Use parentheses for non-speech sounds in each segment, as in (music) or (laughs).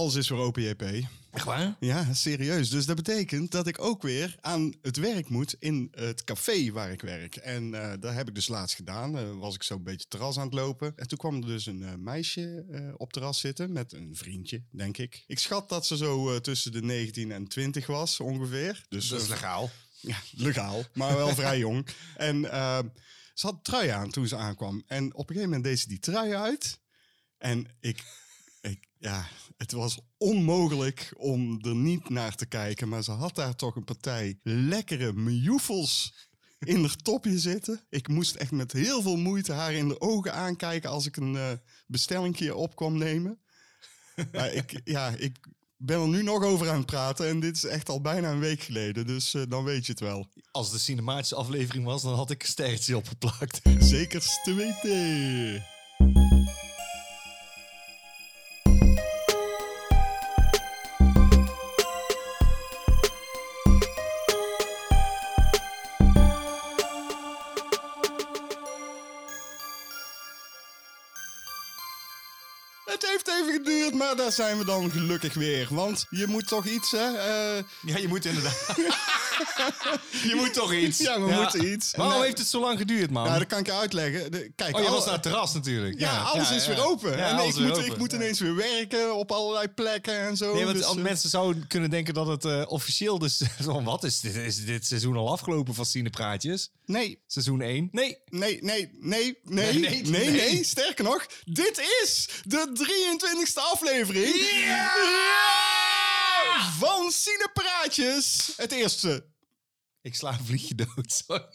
alles is weer open, JP. Echt waar? Ja, serieus. Dus dat betekent dat ik ook weer aan het werk moet in het café waar ik werk. En uh, dat heb ik dus laatst gedaan. Uh, was ik zo een beetje terras aan het lopen. En toen kwam er dus een uh, meisje op terras zitten met een vriendje, denk ik. Ik schat dat ze zo tussen de 19 en 20 was, ongeveer. Dus, dat is legaal. Ja, legaal, maar wel vrij (laughs) jong. En ze had trui aan toen ze aankwam. En op een gegeven moment deed ze die trui uit. En ik, ja, het was onmogelijk om er niet naar te kijken. Maar ze had daar toch een partij lekkere mjoefels in haar topje zitten. Ik moest echt met heel veel moeite haar in de ogen aankijken als ik een uh, bestellingje op kwam nemen. maar ik, ja, ik ben er nu nog over aan het praten en dit is echt al bijna een week geleden, dus uh, dan weet je het wel. Als de cinematische aflevering was, dan had ik een sterretje opgeplakt. Zeker te weten. Maar daar zijn we dan gelukkig weer. Want je moet toch iets, hè? Uh... Ja, je moet inderdaad. (laughs) je moet toch iets. Ja, we moeten iets. Waarom uh, heeft het zo lang geduurd, man? Ja, dat kan ik je uitleggen. De, kijk, oh, je was naar het terras natuurlijk. Ja, ja alles is weer open. en ik moet, ik moet ineens weer werken op allerlei plekken en zo. Nee, want dus, mensen zouden kunnen denken dat het uh, officieel dus... (laughs) wat is dit, is dit seizoen al afgelopen van Cinepraatjes? Nee. Seizoen 1? Nee. Nee, nee, nee, nee, nee, nee, nee. Sterker nog, dit is de 23e aflevering ja! van Cinepraatjes. Het eerste. Ik sla een vliegje dood, sorry. (laughs)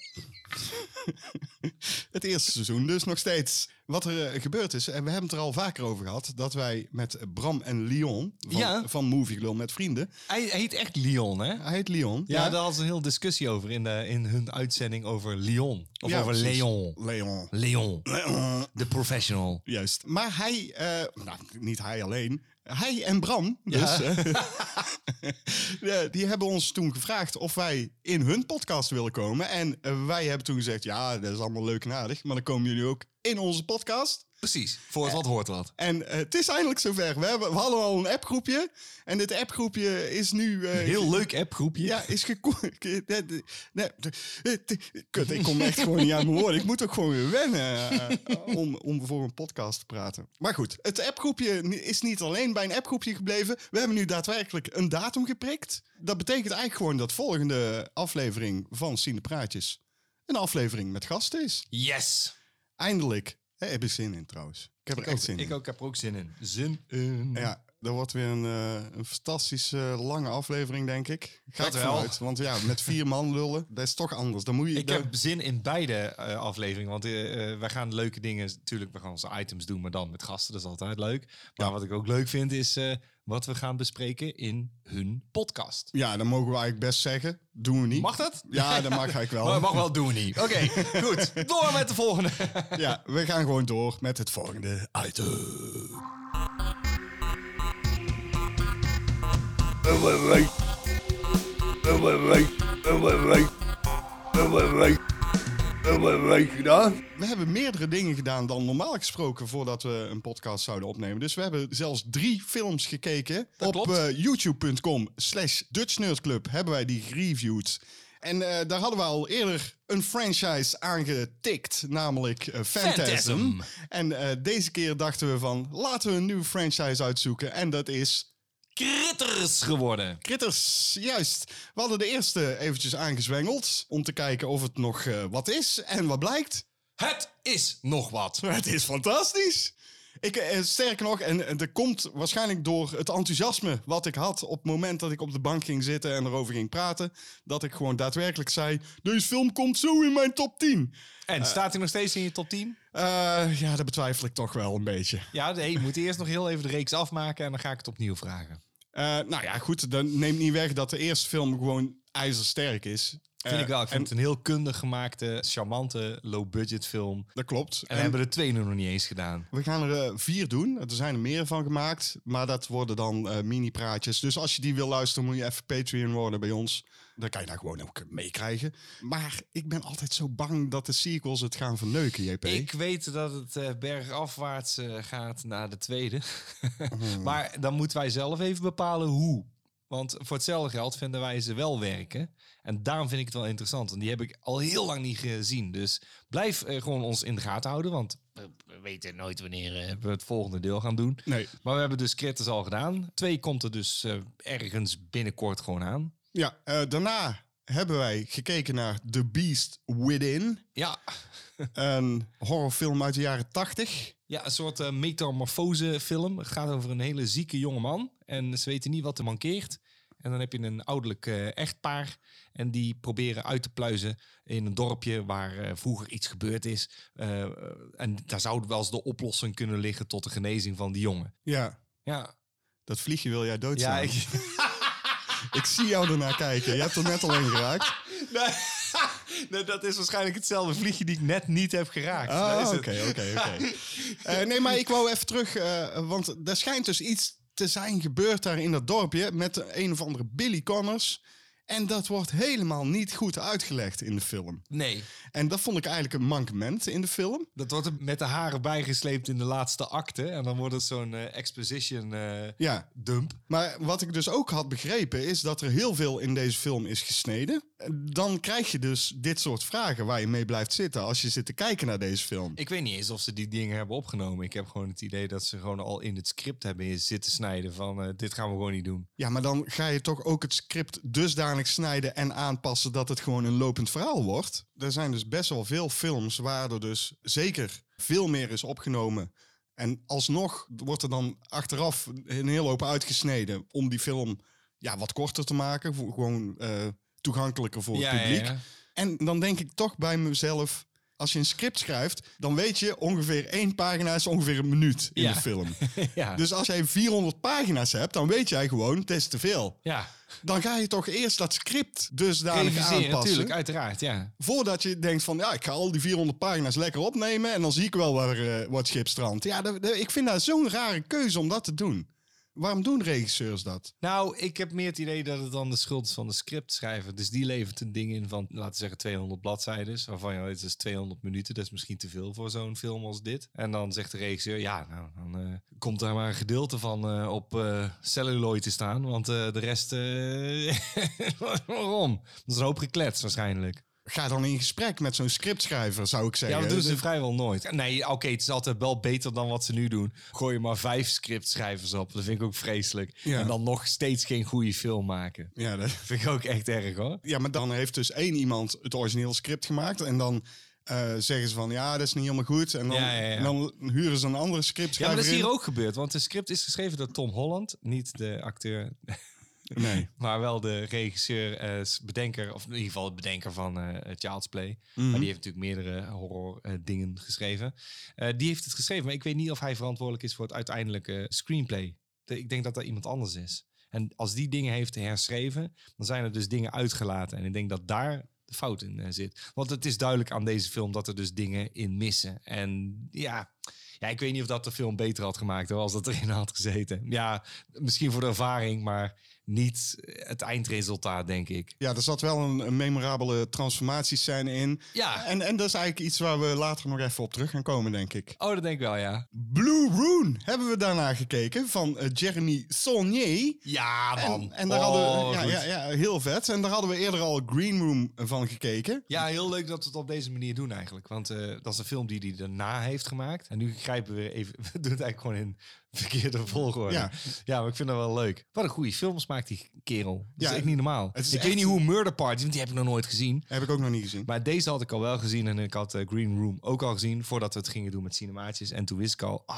het eerste seizoen dus nog steeds. Wat er uh, gebeurd is, en we hebben het er al vaker over gehad... dat wij met Bram en Leon van, ja. van Movie met vrienden... Hij heet echt Leon, hè? Hij heet Leon. Ja, ja. daar was een heel discussie over in, de, in hun uitzending over Leon. Of ja, over Leon. Leon. Leon. Leon. De professional. Juist. Maar hij, uh, nou, niet hij alleen... Hij en Bram, dus, (laughs) ja. die hebben ons toen gevraagd of wij in hun podcast willen komen. En wij hebben toen gezegd, ja, dat is allemaal leuk en aardig. Maar dan komen jullie ook in onze podcast. Precies, voor wat hoort wat. En uh, het is eindelijk zover. We, hebben, we hadden al een appgroepje. En dit appgroepje is nu... Uh, Heel leuk appgroepje. Ja, is (laughs) kut, ik kom echt gewoon niet aan mijn woorden. Ik moet ook gewoon weer wennen uh, om, om voor een podcast te praten. Maar goed, het appgroepje is niet alleen bij een appgroepje gebleven. We hebben nu daadwerkelijk een datum geprikt. Dat betekent eigenlijk gewoon dat volgende aflevering van Cine Praatjes... een aflevering met gasten is. Yes! Eindelijk. Heb ik zin in trouwens. Ik heb er echt zin in. Ik ook heb er ook zin in. Zin in. Ja, dat wordt weer een, uh, een fantastische lange aflevering, denk ik. Ga dat ik vanuit. Want ja, met vier man lullen, (laughs) dat is toch anders. Dan moet je, ik heb zin in beide uh, afleveringen. Want wij gaan leuke dingen... Natuurlijk, we gaan onze items doen, maar dan met gasten. Dat is altijd leuk. Maar ja. wat ik ook leuk vind, is wat we gaan bespreken in hun podcast. Ja, dan mogen we eigenlijk best zeggen. Doen we niet. Mag dat? Ja, dat mag eigenlijk wel. (laughs) Maar mag wel, doen we niet. Oké, okay, goed. Door met de volgende. (laughs) ja, we gaan gewoon door met het volgende item. Gedaan? We hebben meerdere dingen gedaan dan normaal gesproken voordat we een podcast zouden opnemen. Dus we hebben zelfs drie films gekeken. Dat Op uh, youtube.com slash Club hebben wij die gereviewd. En uh, daar hadden we al eerder een franchise aangetikt, namelijk uh, Phantasm. Phantasm. En deze keer dachten we van, laten we een nieuwe franchise uitzoeken. En dat is... Critters geworden. Critters, juist. We hadden de eerste eventjes aangezwengeld om te kijken of het nog uh, wat is. En wat blijkt? Het is nog wat. Het is fantastisch. Ik, eh, sterker nog, en, dat komt waarschijnlijk door het enthousiasme wat ik had op het moment dat ik op de bank ging zitten en erover ging praten, dat ik gewoon daadwerkelijk zei, deze film komt zo in mijn top 10. En uh, staat hij nog steeds in je top 10? Uh, ja, dat betwijfel ik toch wel een beetje. Ja, nee, je moet eerst nog heel even de reeks afmaken en dan ga ik het opnieuw vragen. Uh, nou ja, goed, dat neemt niet weg dat de eerste film gewoon ijzersterk is. Vind Eh, ik wel. Ik vind en- het een heel kundig gemaakte, charmante, low-budget film. Dat klopt. En we hebben er twee nog niet eens gedaan. We gaan er eh, vier doen. Er zijn er meer van gemaakt. Maar dat worden dan eh, mini-praatjes. Dus als je die wil luisteren, moet je even Patreon worden bij ons. Dan kan je daar gewoon ook meekrijgen. Maar ik ben altijd zo bang dat de sequels het gaan verneuken, JP. Ik weet dat het eh, bergafwaarts eh, gaat naar de tweede. (laughs) Hmm. maar dan moeten wij zelf even bepalen hoe. Want voor hetzelfde geld vinden wij ze wel werken. En daarom vind ik het wel interessant. Want die heb ik al heel lang niet gezien. Dus blijf eh, gewoon ons in de gaten houden. Want we, we weten nooit wanneer eh, we het volgende deel gaan doen. Nee. Maar we hebben dus Critters al gedaan. Twee komt er dus eh, ergens binnenkort gewoon aan. Ja, daarna hebben wij gekeken naar The Beast Within. Ja, (laughs) Een horrorfilm uit de jaren 80. Ja, een soort eh, metamorfose film. Het gaat over een hele zieke jonge man. En ze weten niet wat er mankeert. En dan heb je een ouderlijk eh, echtpaar. En die proberen uit te pluizen in een dorpje waar eh, vroeger iets gebeurd is. Eh, en daar zou wel eens de oplossing kunnen liggen tot de genezing van die jongen. Ja, Ja, dat vliegje wil jij doodslaan. ja ik... (laughs) ik, zie jou ernaar kijken. Je hebt er net al in geraakt. (laughs) nee, (laughs) nee, dat is waarschijnlijk hetzelfde vliegje die ik net niet heb geraakt. Ah, oké, oké, oké. Nee, maar ik wou even terug, want er schijnt dus iets te zijn gebeurd daar in dat dorpje met een of andere Billy Connors. En dat wordt helemaal niet goed uitgelegd in de film. Nee, En dat vond ik eigenlijk een mankement in de film. dat wordt er met de haren bijgesleept in de laatste acte. En dan wordt het zo'n eh, exposition eh, Ja, dump. maar wat ik dus ook had begrepen is dat er heel veel in deze film is gesneden. Dan krijg je dus dit soort vragen waar je mee blijft zitten als je zit te kijken naar deze film. Ik weet niet eens of ze die dingen hebben opgenomen. Ik heb gewoon het idee dat ze gewoon al in het script hebben zitten snijden van eh, dit gaan we gewoon niet doen. Ja, maar dan ga je toch ook het script dusdanig snijden en aanpassen dat het gewoon een lopend verhaal wordt. Er zijn dus best wel veel films waar er dus zeker veel meer is opgenomen. En alsnog wordt er dan achteraf een hele hoop uitgesneden om die film ja, wat korter te maken. Gewoon eh, toegankelijker voor het publiek. En dan denk ik toch bij mezelf, als je een script schrijft, dan weet je ongeveer één pagina is ongeveer een minuut in Ja. de film. (laughs) ja. Dus als jij 400 pagina's hebt, dan weet jij gewoon, het is te veel. ja, Dan ga je toch eerst dat script dusdanig aanpassen. natuurlijk, uiteraard, ja. Voordat je denkt van, ja, ik ga al die 400 pagina's lekker opnemen... en dan zie ik wel waar, eh wat schip strandt. Ja, dat- dat- ik vind dat zo'n rare keuze om dat te doen. Waarom doen regisseurs dat? Nou, ik heb meer het idee dat het dan de schuld is van de scriptschrijver. Dus die levert een ding in van, laten we zeggen, 200 bladzijden. Waarvan je weet, het is 200 minuten. Dat is misschien te veel voor zo'n film als dit. En dan zegt de regisseur, ja, nou, dan eh, komt daar maar een gedeelte van eh, op eh celluloid te staan. Want de rest, (laughs) waarom? Dat is een hoop geklets waarschijnlijk. Ga dan in gesprek met zo'n scriptschrijver, zou ik Ja, zeggen. dat doen ze vrijwel nooit. Nee, oké, het is altijd wel beter dan wat ze nu doen. Gooi je maar vijf scriptschrijvers op. Dat vind ik ook vreselijk. Ja. En dan nog steeds geen goede film maken. Ja, dat- (laughs) vind ik ook echt erg hoor. ja, maar dan heeft dus één iemand het origineel script gemaakt... en dan eh, zeggen ze van, ja, dat is niet helemaal goed. En dan, Ja, ja, ja. dan huren ze een andere Ja, maar dat is hier in. ook gebeurd. Want het script is geschreven door Tom Holland. Niet de acteur, Nee. (laughs) maar wel de regisseur, eh, bedenker. Of in ieder geval het bedenker van eh Child's Play. Mhm. Maar die heeft natuurlijk meerdere horror eh, dingen geschreven. Die heeft het geschreven, maar ik weet niet of hij verantwoordelijk is voor het uiteindelijke screenplay. De- ik denk dat dat iemand anders is. En als die dingen heeft herschreven, dan zijn er dus dingen uitgelaten. En ik denk dat daar de fout in zit. Want het is duidelijk aan deze film dat er dus dingen in missen. En ja, ja ik weet niet of dat de film beter had gemaakt hoor, als dat erin had gezeten. Ja, misschien voor de ervaring, maar niet het eindresultaat, denk ik. Ja, er zat wel een, een memorabele transformatiescène in. Ja, En, en dat is eigenlijk iets waar we later nog even op terug gaan komen, denk ik. oh, dat denk ik wel, ja. Blue Rune hebben we daarna gekeken van eh, Jeremy Saulnier. Ja, En, en daar Oh, hadden we, ja, ja, ja, heel vet. En daar hadden we eerder al Green Room van gekeken. Ja, heel leuk dat we het op deze manier doen eigenlijk. Want eh, dat is een film die hij daarna heeft gemaakt. En nu grijpen we even... (laughs) We doen het eigenlijk gewoon in (laughs) verkeerde volgorde. Ja. Ja, maar ik vind dat wel leuk. Wat een goede films maakt die kerel. Dat Ja, is echt niet normaal. het is Ik echt- weet niet hoe Murder Party... Want die heb ik nog nooit gezien. Heb ik ook nog niet gezien. Maar deze had ik al wel gezien. En ik had eh, Green Room ook al gezien. Voordat we het gingen doen met cinemaatjes. En toen wist ik al... Ah,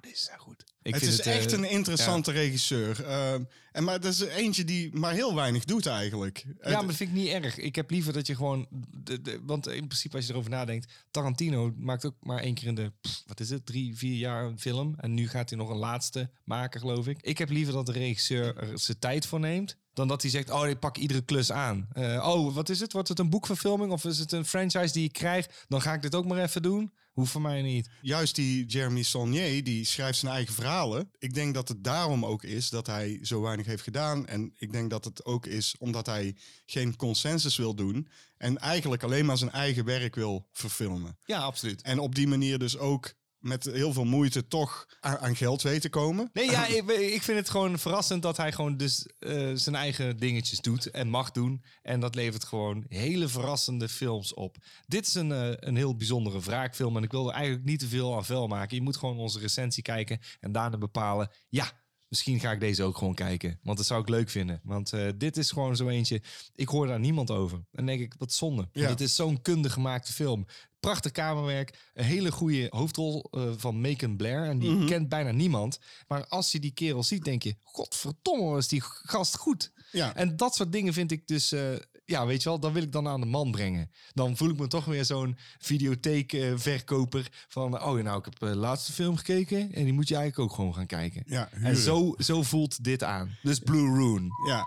dit is echt goed. Ik het vind is echt eh, een interessante regisseur. Ehm, en maar dat is eentje die maar heel weinig doet eigenlijk. Ja, Het- maar dat vind ik niet erg. Ik heb liever dat je gewoon... De, de, want in principe als je erover nadenkt... Tarantino maakt ook maar één keer in de... pff, wat is het? Drie, vier jaar een film. En nu gaat hij nog een laatste maken, geloof ik. Ik heb liever dat de regisseur er zijn tijd voor neemt. Dan dat hij zegt, oh, ik pak iedere klus aan. Eh, oh, wat is het? Wordt het een boekverfilming of is het een franchise die ik krijg? Dan ga ik dit ook maar even doen. Hoeft voor mij niet. Juist die Jeremy Saulnier, die schrijft zijn eigen verhalen. Ik denk dat het daarom ook is dat hij zo weinig heeft gedaan. En ik denk dat het ook is omdat hij geen consensus wil doen. En eigenlijk alleen maar zijn eigen werk wil verfilmen. Ja, absoluut. En op die manier dus ook met heel veel moeite toch aan, aan geld weet te komen. Nee, ja, (laughs) ik, ik vind het gewoon verrassend dat hij gewoon dus eh, zijn eigen dingetjes doet en mag doen. En dat levert gewoon hele verrassende films op. Dit is een, eh, een heel bijzondere wraakfilm en ik wil er eigenlijk niet te veel aan vuil maken. Je moet gewoon onze recensie kijken en daarna bepalen, ja, misschien ga ik deze ook gewoon kijken. Want dat zou ik leuk vinden. Want eh, dit is gewoon zo eentje, ik hoor daar niemand over. En dan denk ik, wat zonde. Ja. het is zo'n kundig gemaakte film. Prachtig kamerwerk, een hele goede hoofdrol eh, van Macon Blair. En die kent bijna niemand. Maar als je die kerel ziet, denk je... Godverdomme, was die gast goed. Ja. En dat soort dingen vind ik dus... eh, ja, weet je wel, dan wil ik dan aan de man brengen. Dan voel ik me toch weer zo'n videotheekverkoper van... Oh, nou, ik heb de laatste film gekeken en die moet je eigenlijk ook gewoon gaan kijken. Ja, en zo, zo voelt dit aan. Dus Blue Rune. Ja.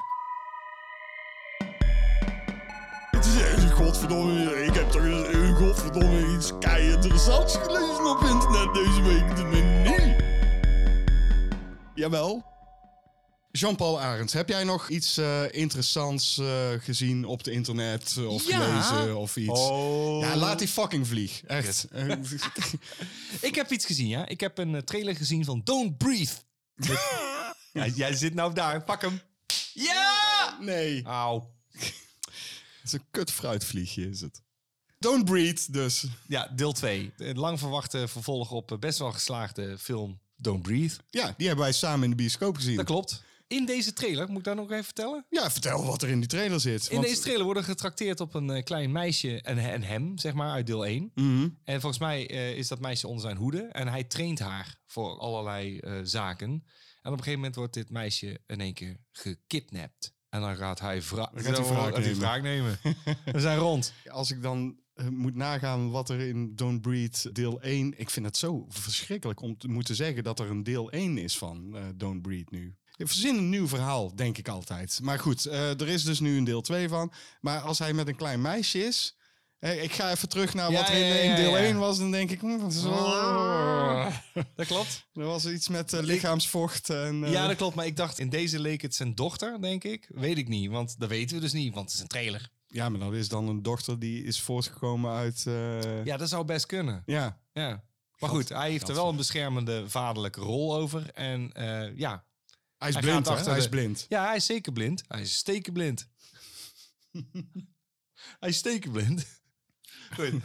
Het is godverdomme, ik heb toch eens, eh, godverdomme iets kei interessants gelezen op internet deze week. Ik niet. Jawel. Jean-Paul Arends, heb jij nog iets eh, interessants eh, gezien op het internet of Ja. gelezen of iets? Oh. Ja, laat die fucking vlieg. Echt. Eh, (laughs) Ik heb iets gezien, ja. Ik heb een trailer gezien van Don't Breathe. (laughs) ja, jij zit nou daar, pak hem. Ja! nee. Auw. Het is een kut fruitvliegje, is het. Don't breathe, dus. Ja, deel 2. Een lang verwachte vervolg op best wel geslaagde film Don't Breathe. Ja, die hebben wij samen in de bioscoop gezien. Dat klopt. In deze trailer, moet ik daar nog even vertellen? Ja, vertel wat er in die trailer zit. In want- deze trailer worden getrakteerd op een eh, klein meisje en, en hem, zeg maar, uit deel 1. Mhm. En volgens mij eh, is dat meisje onder zijn hoede. En hij traint haar voor allerlei eh, zaken. En op een gegeven moment wordt dit meisje in één keer gekidnapt. En dan gaat hij, vra Dan gaat hij wraak nemen. wraak nemen. (laughs) We zijn rond. Als ik dan moet nagaan wat er in Don't Breathe deel 1... Ik vind het zo verschrikkelijk om te moeten zeggen dat er een deel 1 is van Don't Breathe nu. Verzin een nieuw verhaal, denk ik altijd. Maar goed, eh, er is dus nu een deel 2 van. Maar als hij met een klein meisje is... ik ga even terug naar Ja, wat er in, ja, in ja, deel ja. 1 was. Dan denk ik, hm, wat is Dat klopt. er was iets met eh, lichaamsvocht. En, eh, Ja, dat klopt. Maar ik dacht, in deze leek het zijn dochter, denk ik. Weet ik niet, want dat weten we dus niet, want het is een trailer. ja, maar dat is dan een dochter die is voortgekomen uit... Ja, dat zou best kunnen. ja. Ja. Maar goed, hij heeft er wel een beschermende vaderlijke rol over. En ja. Hij is Hij blind, achter Hij is blind. ja, hij is zeker blind. Hij is stekenblind. (laughs) hij is stekenblind. Goed. (laughs)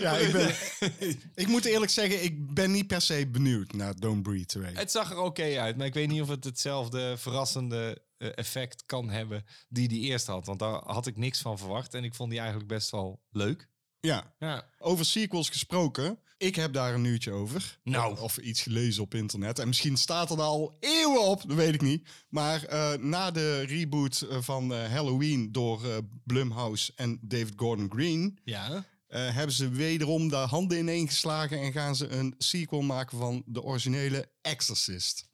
Ja, ik, ben, (laughs) ik moet eerlijk zeggen, ik ben niet per se benieuwd naar Don't Breathe 2. Het zag er oké uit, maar ik weet niet of het hetzelfde verrassende eh, effect kan hebben die die eerst had. Want daar had ik niks van verwacht en ik vond die eigenlijk best wel leuk. Ja, Ja. over sequels gesproken. Ik heb daar een uurtje over. Nou. Of, of iets gelezen op internet. En misschien staat er al eeuwen op, dat weet ik niet. Maar eh, na de reboot eh, van eh, Halloween door eh, Blumhouse en David Gordon Green... Ja. hebben ze wederom de handen ineen geslagen... en gaan ze een sequel maken van de originele Exorcist.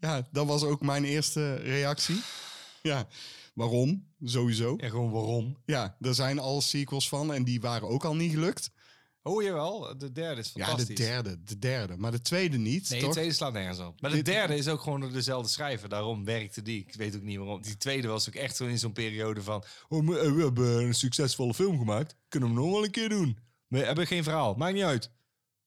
Ja, dat was ook mijn eerste reactie. Ja, waarom? Sowieso. En gewoon waarom? Ja, er zijn al sequels van en die waren ook al niet gelukt. Hoor je wel? De derde is Ja, fantastisch. de derde, de derde. Maar de tweede niet, Nee, toch? de tweede slaat nergens op. Maar de Dit- derde is ook gewoon door dezelfde schrijver. Daarom werkte die. Ik weet ook niet waarom. Die tweede was ook echt zo in zo'n periode van... Oh, we we hebben een succesvolle film gemaakt. Kunnen we hem nog wel een keer doen? We hebben geen verhaal. Maakt niet uit.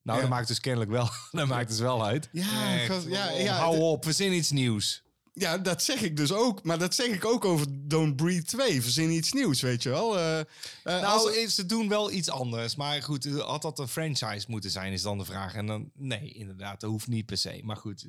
Nou, Ja. dat maakt dus kennelijk wel, (laughs) dat maakt dus wel uit. Ja, Echt, gast, ja, oh, ja, hou de- op, verzin iets nieuws. Ja, dat zeg ik dus ook. Maar dat zeg ik ook over Don't Breathe 2. Verzin iets nieuws, weet je wel. Eh, eh, Nou, als- eh, ze doen wel iets anders. Maar goed, had dat een franchise moeten zijn, is dan de vraag. En dan, nee, inderdaad, dat hoeft niet per se. Maar goed,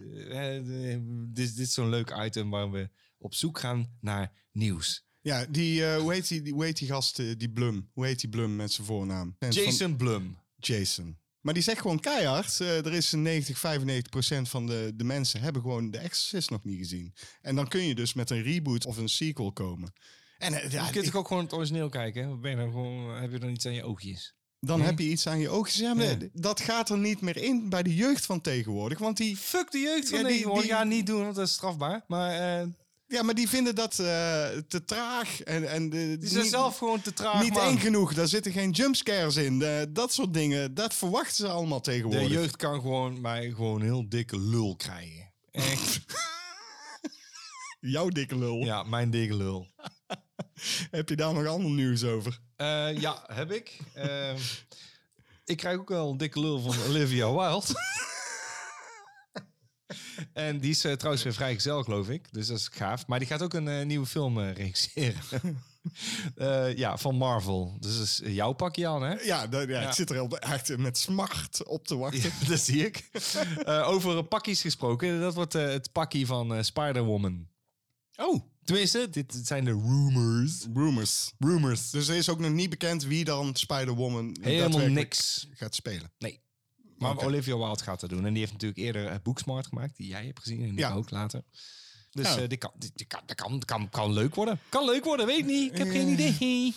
dit, dit is zo'n leuk item waar we op zoek gaan naar nieuws. ja, die, hoe, heet die, die, hoe heet die gast, die Blum? Hoe heet die Blum met zijn voornaam? Van- Jason Blum. Jason. Maar die zegt gewoon keihard. eh, er is een 90, 95 procent van de, de mensen hebben gewoon de Exorcist nog niet gezien. En dan kun je dus met een reboot of een sequel komen. En eh, ja, je kunt ik- ook gewoon het origineel kijken? hè? Ben je gewoon, heb je dan iets aan je oogjes? dan Nee. heb je iets aan je ogen. Ja, maar Ja. Dat gaat er niet meer in bij de jeugd van tegenwoordig. Want die, Fuck de jeugd van Ja, die- tegenwoordig. die- Ja, niet doen, want dat is strafbaar. Maar eh, Ja, maar die vinden dat eh, te traag. En, en de, Die zijn niet- zelf gewoon te traag, niet man. eng genoeg. Daar zitten geen jumpscares in. Eh, dat soort dingen. Dat verwachten ze allemaal De tegenwoordig. jeugd kan gewoon mij gewoon een heel dikke lul krijgen. Echt. (laughs) Jouw dikke lul. ja, mijn dikke lul. (laughs) Heb je daar nog ander nieuws over? Eh, ja, heb ik. Ehm, ik krijg ook wel een dikke lul van Olivia Wilde. (laughs) (laughs) en die is eh, trouwens weer vrijgezel, geloof ik. Dus dat is gaaf. Maar die gaat ook een eh, nieuwe film eh, regisseren. (laughs) Ja, van Marvel. Dus dat is jouw pakje aan, hè? Ja, dat- ja, Ja. ik zit er heel- echt met smart op te wachten. Ja, dat zie ik. (laughs) Over pakjes gesproken. Dat wordt het pakje van Spider-Woman. Oh, Tenminste, dit zijn de rumors. rumors. Rumors. Dus er is ook nog niet bekend wie dan Spider-Woman Helemaal niks. gaat spelen. Nee. Maar. Olivia Wilde gaat dat doen. En die heeft natuurlijk eerder uh, Booksmart gemaakt, die jij hebt gezien en ik Ja. ook later. Dus Ja. eh, die kan, kan, dat kan, kan, kan leuk worden. Kan leuk worden, weet ik niet. Ik heb geen idee.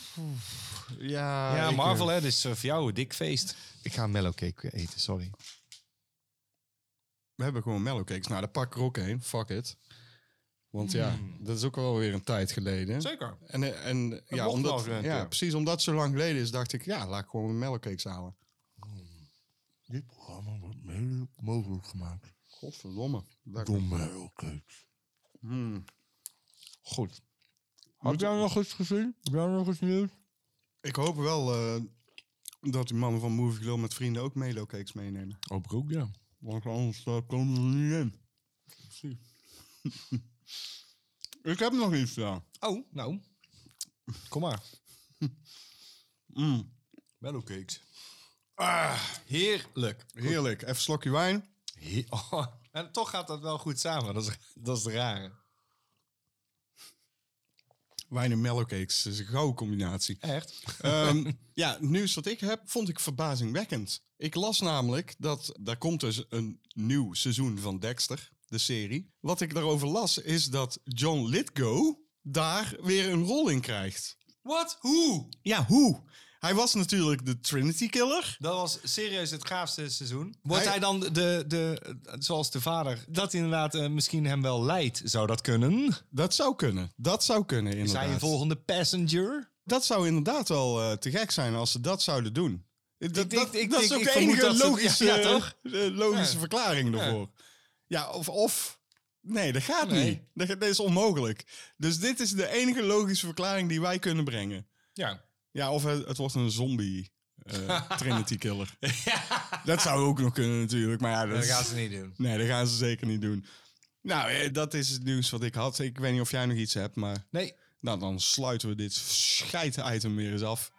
Ja, Ja, Marvel, eh, hè. Dus eh, voor jou een dik feest. Ik ga een mellowcake eten, sorry. we hebben gewoon mellowcakes. Nou, daar pak ik er ook een. Fuck it. Want ja, dat is ook wel weer een tijd geleden. Zeker. En, eh, en ja, omdat, ja, precies omdat het zo lang geleden is, dacht ik, ja, laat ik gewoon mellowcakes halen. Dit programma wordt mede mogelijk gemaakt Godverdomme. Door mellowcakes. Hmm. Goed. Heb jij nog iets gezien? Heb jij nog iets nieuws? Ik hoop wel eh, dat die mannen van Movie Glow met vrienden ook mellowcakes meenemen. Hoop ik ook, ja. Want anders uh, komen ze er niet in. (laughs) ik heb nog iets daar. Oh, nou. Kom maar. (laughs) Mm. Mellowcakes. Ah, heerlijk. Heerlijk. Even een slokje wijn. (laughs) Oh, en toch gaat dat wel goed samen. Dat is, dat is het rare. Wijn en mellowcakes. Dat is een gouden combinatie. Echt? Ehm, (laughs) ja, nieuws wat ik heb, vond ik verbazingwekkend. Ik las namelijk dat daar komt dus een nieuw seizoen van Dexter, de serie. Wat ik daarover las, is dat John Lithgow daar weer een rol in krijgt. Wat? Hoe? Ja, hoe? Hij was natuurlijk de Trinity Killer. Dat was serieus het gaafste seizoen. Wordt hij, Hij- dan de, de, zoals de vader, dat inderdaad eh, misschien hem wel leidt? Zou dat kunnen? Dat zou kunnen. Dat zou kunnen, Is inderdaad. hij een volgende passenger? Dat zou inderdaad wel eh, te gek zijn als ze dat zouden doen. Dat, ik dat is ook ik de enige logische, ja, ja, toch? logische Ja. verklaring daarvoor. Ja, of, of... Nee, dat gaat Nee. niet. Dat, dat is onmogelijk. Dus dit is de enige logische verklaring die wij kunnen brengen. Ja. Ja, of het, het wordt een zombie eh, (laughs) Trinity Killer. Dat zou ook nog kunnen natuurlijk. Maar ja, dat Dat is- gaan ze niet doen. Nee, dat gaan ze zeker niet doen. Nou, eh, dat is het nieuws wat ik had. Ik weet niet of jij nog iets hebt, maar... Nee. Nou, dan sluiten we dit scheid-item weer eens af.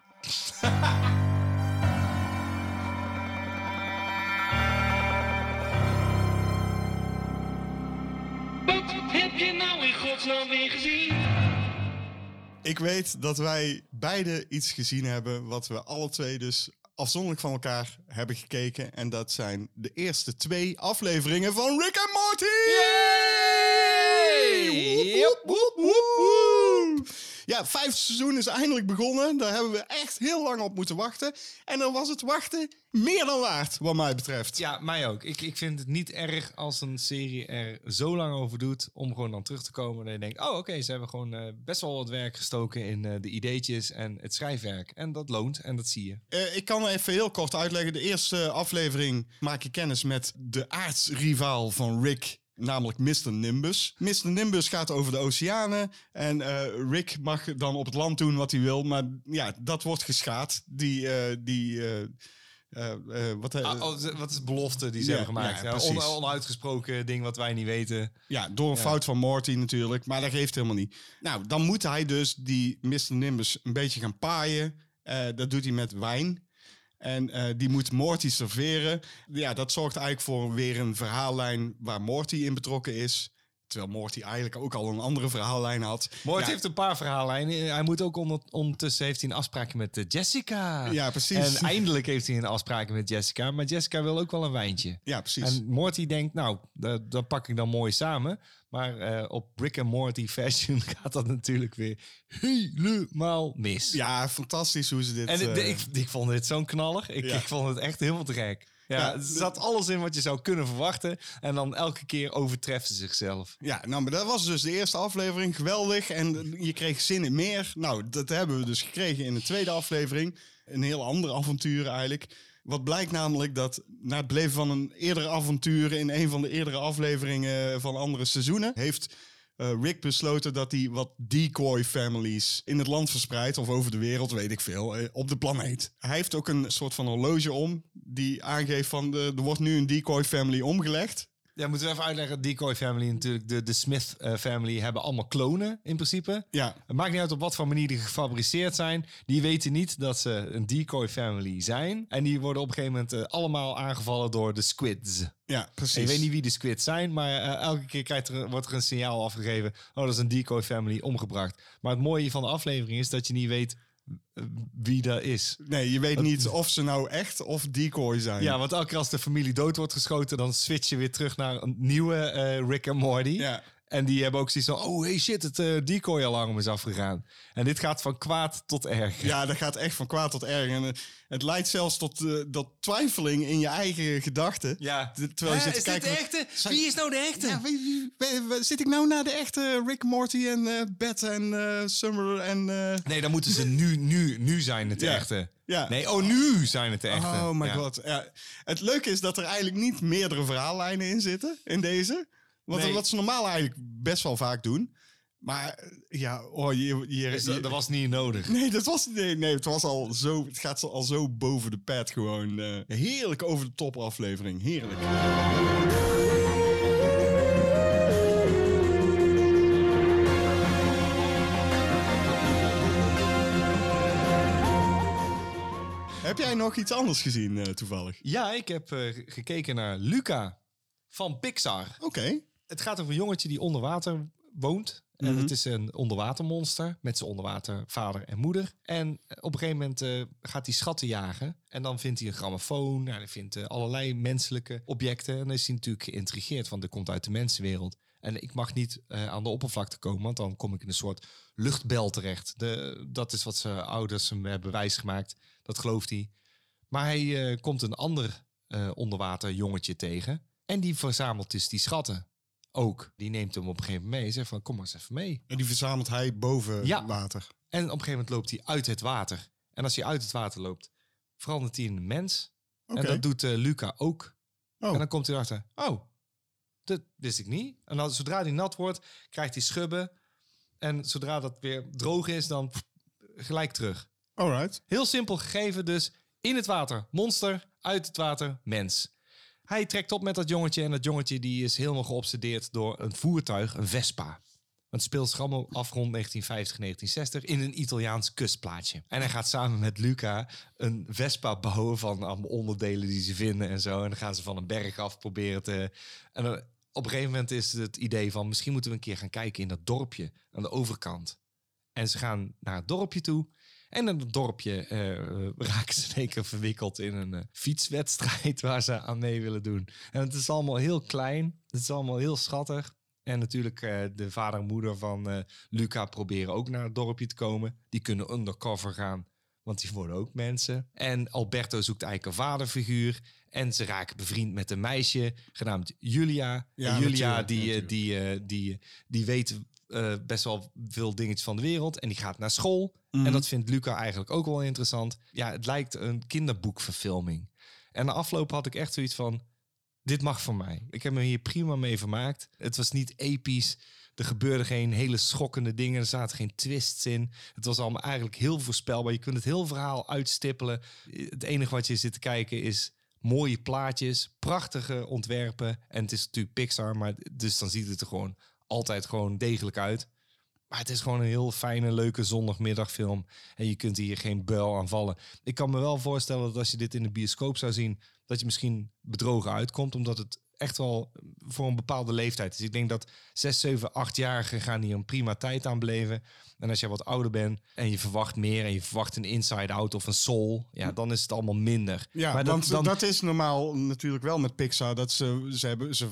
Wat heb je nou in godsnaam weer gezien? Ik weet dat wij beide iets gezien hebben wat we alle twee dus afzonderlijk van elkaar hebben gekeken. En dat zijn de eerste twee afleveringen van Rick en Morty! Woep, woep, woep, woep. Ja, vijfde seizoen is eindelijk begonnen. Daar hebben we echt heel lang op moeten wachten. En dan was het wachten meer dan waard, wat mij betreft. Ja, mij ook. Ik, ik vind het niet erg als een serie er zo lang over doet om gewoon dan terug te komen. Dat je denkt, oh oké, ze hebben gewoon eh, best wel wat werk gestoken in eh, de ideetjes en het schrijfwerk. En dat loont en dat zie je. Eh, ik kan even heel kort uitleggen. De eerste aflevering maak je kennis met de aardsrivaal van Rick, namelijk Mr. Nimbus. Mr. Nimbus gaat over de oceanen en eh, Rick mag dan op het land doen wat hij wil. Maar ja, dat wordt geschaad. Die, eh, die eh, wat, Ah, oh, wat is de belofte die ze Ja, hebben gemaakt? ja, Ja, on- onuitgesproken ding wat wij niet weten. Ja, door een fout van Morty natuurlijk. Maar dat geeft helemaal niet. Nou, dan moet hij dus die Mr. Nimbus een beetje gaan paaien. Dat doet hij met wijn. En eh, die moet Morty serveren. Ja, dat zorgt eigenlijk voor weer een verhaallijn waar Morty in betrokken is. Terwijl Morty eigenlijk ook al een andere verhaallijn had. Mort Ja, heeft een paar verhaallijnen. Hij moet ook onder, ondertussen heeft hij een afspraak met eh, Jessica. Ja, precies. En eindelijk heeft hij een afspraak met Jessica. Maar Jessica wil ook wel een wijntje. Ja, precies. En Morty denkt, nou, dat, dat pak ik dan mooi samen. Maar eh, op Rick and Morty fashion (laughs) gaat dat natuurlijk weer helemaal mis. ja, fantastisch hoe ze dit... En eh, de- ik, ik vond dit zo'n knaller. Ik, Ja. ik vond het echt helemaal te gek. Ja, Ja, er zat alles in wat je zou kunnen verwachten. En dan elke keer overtreffen ze zichzelf. Ja, nou, maar dat was dus de eerste aflevering. Geweldig. En je kreeg zin in meer. Nou, dat hebben we dus gekregen in de tweede aflevering. Een heel ander avontuur eigenlijk. Wat blijkt namelijk dat na het beleven van een eerdere avontuur... in een van de eerdere afleveringen van andere seizoenen... heeft eh, Rick besloten dat hij wat decoy families in het land verspreidt... of over de wereld, weet ik veel, eh, op de planeet. Hij heeft ook een soort van horloge om... die aangeeft van de, er wordt nu een decoy family omgelegd. Ja, moeten we even uitleggen. Decoy Family natuurlijk, de, de Smith eh, Family hebben allemaal klonen in principe. Ja, Het maakt niet uit op wat voor manier die gefabriceerd zijn. Die weten niet dat ze een decoy family zijn. En die worden op een gegeven moment eh, allemaal aangevallen door de squids. ja, precies. En je weet niet wie de squids zijn, maar eh, elke keer krijgt er, wordt er een signaal afgegeven. Oh, dat is een decoy family omgebracht. Maar het mooie van de aflevering is dat je niet weet wie dat is. Nee, je weet niet of ze nou echt of decoy zijn. Ja, want elke keer als de familie dood wordt geschoten, dan switch je weer terug naar een nieuwe eh, Rick en Morty. Ja. En die hebben ook zoiets van, oh hey shit, het eh, decoy-alarm is afgegaan. En dit gaat van kwaad tot erg. Ja, dat gaat echt van kwaad tot erg. En eh, het leidt zelfs tot, eh, tot twijfeling in je eigen gedachten. Ja. Terwijl je zit te is dit kijken... de echte? Zijn- Wie is nou de echte? Ja, wie, wie- wie- zit ik nou naar de echte Rick, Morty en eh Beth en Summer en... Nee, dan moeten ze nu, nu, nu zijn het de Ja. echte. Ja. Nee, oh, nu zijn het de echte. Oh my Ja. god. Ja. Het leuke is dat er eigenlijk niet meerdere verhaallijnen in zitten in deze. Wat, Nee. wat ze normaal eigenlijk best wel vaak doen. Maar ja, oh, je, je, Dus dat, was niet nodig. Nee, dat was, nee, nee, het was al zo. Het gaat al zo boven de pad gewoon. eh, heerlijk over de top aflevering. Heerlijk. Heb jij nog iets anders gezien eh, toevallig? Ja, ik heb eh, gekeken naar Luca van Pixar. Oké. Het gaat over een jongetje die onder water woont. En het is een onderwatermonster met zijn onderwater vader en moeder. En op een gegeven moment eh, gaat hij schatten jagen. En dan vindt hij een grammofoon. Nou, hij vindt eh, allerlei menselijke objecten. En dan is hij natuurlijk geïntrigeerd, want dat komt uit de mensenwereld. En ik mag niet eh, aan de oppervlakte komen, want dan kom ik in een soort luchtbel terecht. De, dat is wat zijn ouders hem hebben wijsgemaakt. Dat gelooft hij. Maar hij komt een ander eh onderwater jongetje tegen. En die verzamelt dus die schatten ook. Die neemt hem op een gegeven moment mee. Zegt van, kom maar eens even mee. En die verzamelt hij boven Ja. water. En op een gegeven moment loopt hij uit het water. En als hij uit het water loopt, verandert hij in een mens. En dat doet eh, Luca ook. Oh. En dan komt hij erachter, oh, dat wist ik niet. En dan, zodra hij nat wordt, krijgt hij schubben. En zodra dat weer droog is, dan pff, gelijk terug. Alright. Heel simpel gegeven dus. In het water monster, uit het water mens. Hij trekt op met dat jongetje en dat jongetje die is helemaal geobsedeerd door een voertuig, een Vespa. Het speelt zich af rond 1950, 1960 in een Italiaans kustplaatje. En hij gaat samen met Luca een Vespa bouwen van allemaal onderdelen die ze vinden en zo. En dan gaan ze van een berg af proberen te... En op een gegeven moment is het idee van misschien moeten we een keer gaan kijken in dat dorpje aan de overkant. En ze gaan naar het dorpje toe. En in het dorpje eh, (laughs) raken ze in één keer verwikkeld in een eh, fietswedstrijd (laughs) waar ze aan mee willen doen. En het is allemaal heel klein. Het is allemaal heel schattig. En natuurlijk eh, de vader en moeder van Luca proberen ook naar het dorpje te komen. Die kunnen undercover gaan, want die worden ook mensen. En Alberto zoekt eigenlijk een vaderfiguur. En ze raken bevriend met een meisje genaamd Julia. Ja, en Julia natuurlijk, die, natuurlijk. die, die, die weet eh, best wel veel dingetjes van de wereld. En die gaat naar school. Mhm. En dat vindt Luca eigenlijk ook wel interessant. Ja, het lijkt een kinderboekverfilming. En na afloop had ik echt zoiets van... Dit mag van mij. Ik heb me hier prima mee vermaakt. Het was niet episch. Er gebeurden geen hele schokkende dingen. Er zaten geen twists in. Het was allemaal eigenlijk heel voorspelbaar. Je kunt het heel verhaal uitstippelen. Het enige wat je zit te kijken is mooie plaatjes, prachtige ontwerpen. En het is natuurlijk Pixar, maar dus dan ziet het er gewoon altijd gewoon degelijk uit. Maar het is gewoon een heel fijne, leuke zondagmiddagfilm. En je kunt hier geen buil aan vallen. Ik kan me wel voorstellen dat als je dit in de bioscoop zou zien, dat je misschien bedrogen uitkomt, omdat het echt wel voor een bepaalde leeftijd. Dus ik denk dat 6, 7, 8-jarigen gaan hier een prima tijd aan beleven. En als jij wat ouder bent en je verwacht meer en je verwacht een Inside Out of een Soul, ja, dan is het allemaal minder. Ja, maar want dat is normaal natuurlijk wel met Pixar. Dat ze, ze hebben, ze,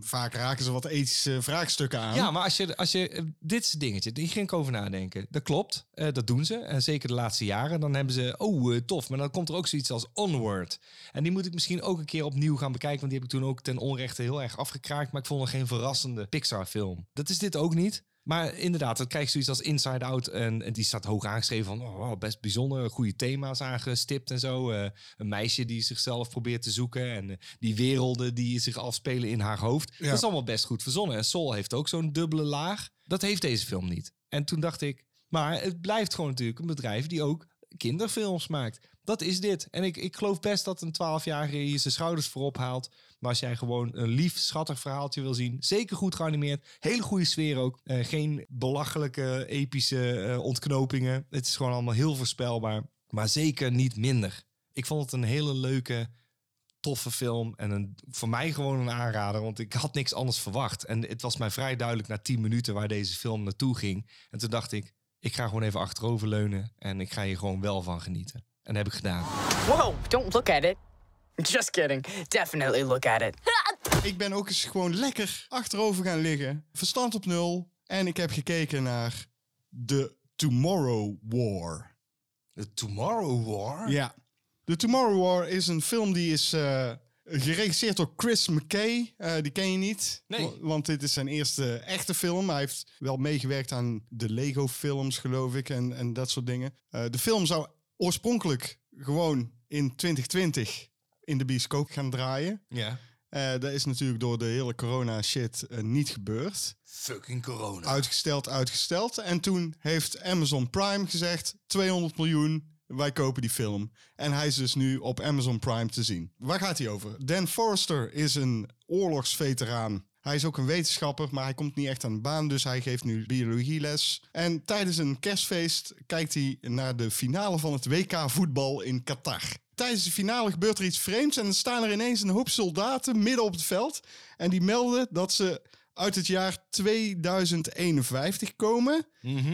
vaak raken ze wat ethische vraagstukken aan. Ja, maar als je, als je eh, dit het dingetje, hier ging ik over nadenken. Dat klopt, eh, dat doen ze. En zeker de laatste jaren, dan hebben ze, oh eh, tof, maar dan komt er ook zoiets als Onward. En die moet ik misschien ook een keer opnieuw gaan bekijken, want die heb ik toen ook ten onrechte heel erg afgekraakt. Maar ik vond er geen verrassende Pixar-film. Dat is dit ook niet. Maar inderdaad, dan krijg je zoiets als Inside Out. En, en die staat hoog aangeschreven van oh, wow, best bijzonder. Goede thema's aangestipt en zo. Eh, een meisje die zichzelf probeert te zoeken. En eh, die werelden die zich afspelen in haar hoofd. Dat is allemaal best goed verzonnen. En Soul heeft ook zo'n dubbele laag. Dat heeft deze film niet. En toen dacht ik, maar het blijft gewoon natuurlijk een bedrijf die ook kinderfilms maakt. Dat is dit. En ik, ik geloof best dat een 12-jarige hier zijn schouders voorop haalt. Maar als jij gewoon een lief, schattig verhaaltje wil zien, zeker goed geanimeerd, hele goede sfeer ook. Eh, geen belachelijke, epische eh, ontknopingen. Het is gewoon allemaal heel voorspelbaar, maar zeker niet minder. Ik vond het een hele leuke, toffe film en een, voor mij gewoon een aanrader, want ik had niks anders verwacht. En het was mij vrij duidelijk na 10 minuten waar deze film naartoe ging. En toen dacht ik, ik ga gewoon even achteroverleunen en ik ga hier gewoon wel van genieten. En dat heb ik gedaan. Whoa, don't look at it. Just kidding. Definitely look at it. Ik ben ook eens gewoon lekker achterover gaan liggen. Verstand op nul. En ik heb gekeken naar The Tomorrow War. The Tomorrow War? Ja. The Tomorrow War is een film die is eh, geregisseerd door Chris McKay. Eh, die ken je niet. Nee. wa- Want dit is zijn eerste echte film. Hij heeft wel meegewerkt aan de Lego films, geloof ik. En, en dat soort dingen. Eh, de film zou oorspronkelijk gewoon in 2020 in de bioscoop gaan draaien. Ja. Eh, dat is natuurlijk door de hele corona shit eh, niet gebeurd. Fucking corona. Uitgesteld, uitgesteld. En toen heeft Amazon Prime gezegd: 200 miljoen, wij kopen die film. En hij is dus nu op Amazon Prime te zien. Waar gaat hij over? Dan Forrester is een oorlogsveteraan. Hij is ook een wetenschapper, maar hij komt niet echt aan de baan, dus hij geeft nu biologieles. En tijdens een kerstfeest kijkt hij naar de finale van het WK voetbal in Qatar. Tijdens de finale gebeurt er iets vreemds en dan staan er ineens een hoop soldaten midden op het veld. En die melden dat ze uit het jaar 2051 komen.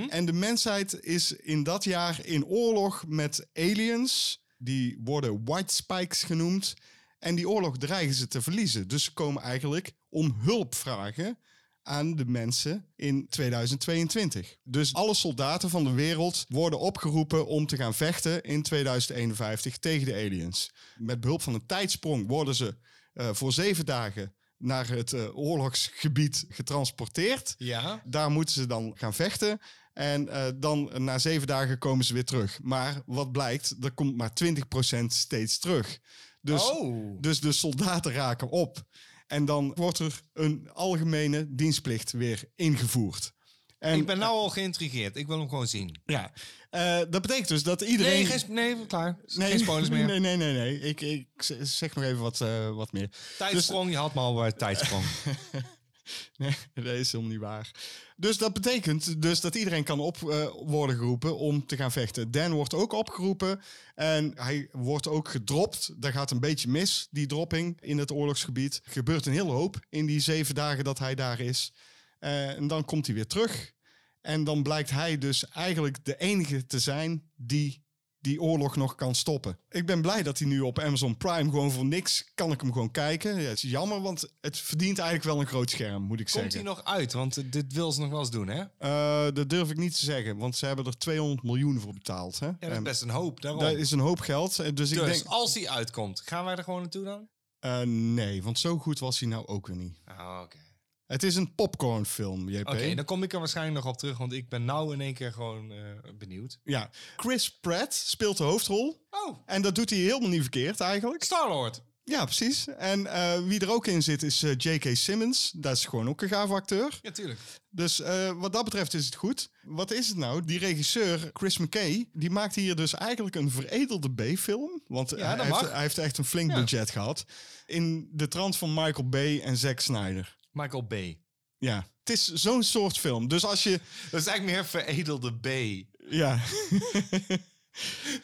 En de mensheid is in dat jaar in oorlog met aliens. Die worden white spikes genoemd. En die oorlog dreigen ze te verliezen. Dus ze komen eigenlijk om hulp vragen aan de mensen in 2022. Dus alle soldaten van de wereld worden opgeroepen om te gaan vechten in 2051 tegen de aliens. Met behulp van een tijdsprong worden ze eh, voor zeven dagen naar het eh, oorlogsgebied getransporteerd. Ja. Daar moeten ze dan gaan vechten. En eh, dan na zeven dagen komen ze weer terug. Maar wat blijkt, er komt maar 20% steeds terug. Dus, Oh. dus de soldaten raken op. En dan wordt er een algemene dienstplicht weer ingevoerd. En, ik ben nou al geïntrigeerd. Ik wil hem gewoon zien. ja, eh, dat betekent dus dat iedereen... Nee, geen, nee klaar. geen spoilers meer. (laughs) Nee, nee, nee, nee. Ik, ik zeg nog even wat, eh, wat meer. Tijdsprong, je had me al bij tijdsprong. (laughs) (laughs) Nee, dat is helemaal niet waar. Dus dat betekent dus dat iedereen kan op eh, worden geroepen om te gaan vechten. Dan wordt ook opgeroepen en hij wordt ook gedropt. Daar gaat een beetje mis, die dropping in het oorlogsgebied. Er gebeurt een hele hoop in die zeven dagen dat hij daar is. Eh, en dan komt hij weer terug. En dan blijkt hij dus eigenlijk de enige te zijn die die oorlog nog kan stoppen. Ik ben blij dat hij nu op Amazon Prime gewoon voor niks kan ik hem gewoon kijken. Ja, het is jammer, want het verdient eigenlijk wel een groot scherm, moet ik Komt hij zeggen. nog uit? Want eh, dit wil ze nog wel eens doen, hè? Eh, dat durf ik niet te zeggen, want ze hebben er 200 miljoen voor betaald. Hè? Ja, dat is best een hoop. Daarom. dat is een hoop geld. eh, Dus, ik dus denk, als hij uitkomt, gaan wij er gewoon naartoe dan? nee, want zo goed was hij nou ook weer niet. Ah, Oké, Het is een popcornfilm, JP. Oké, dan kom ik er waarschijnlijk nog op terug, want ik ben nou in één keer gewoon eh, benieuwd. Ja, Chris Pratt speelt de hoofdrol. Oh, En dat doet hij helemaal niet verkeerd eigenlijk. Star-Lord. Ja, precies. En eh, wie er ook in zit is eh, J.K. Simmons. Dat is gewoon ook een gaaf acteur. Ja, tuurlijk. Dus wat dat betreft is het goed. Wat is het nou? Die regisseur, Chris McKay, die maakt hier dus eigenlijk een veredelde B-film. Want hij, dat heeft, hij heeft echt een flink Ja. budget gehad. In de trant van Michael Bay en Zack Snyder. Michael Bay. Ja, het is zo'n soort film. Dus als je... Dat is eigenlijk meer veredelde B. Ja, (laughs)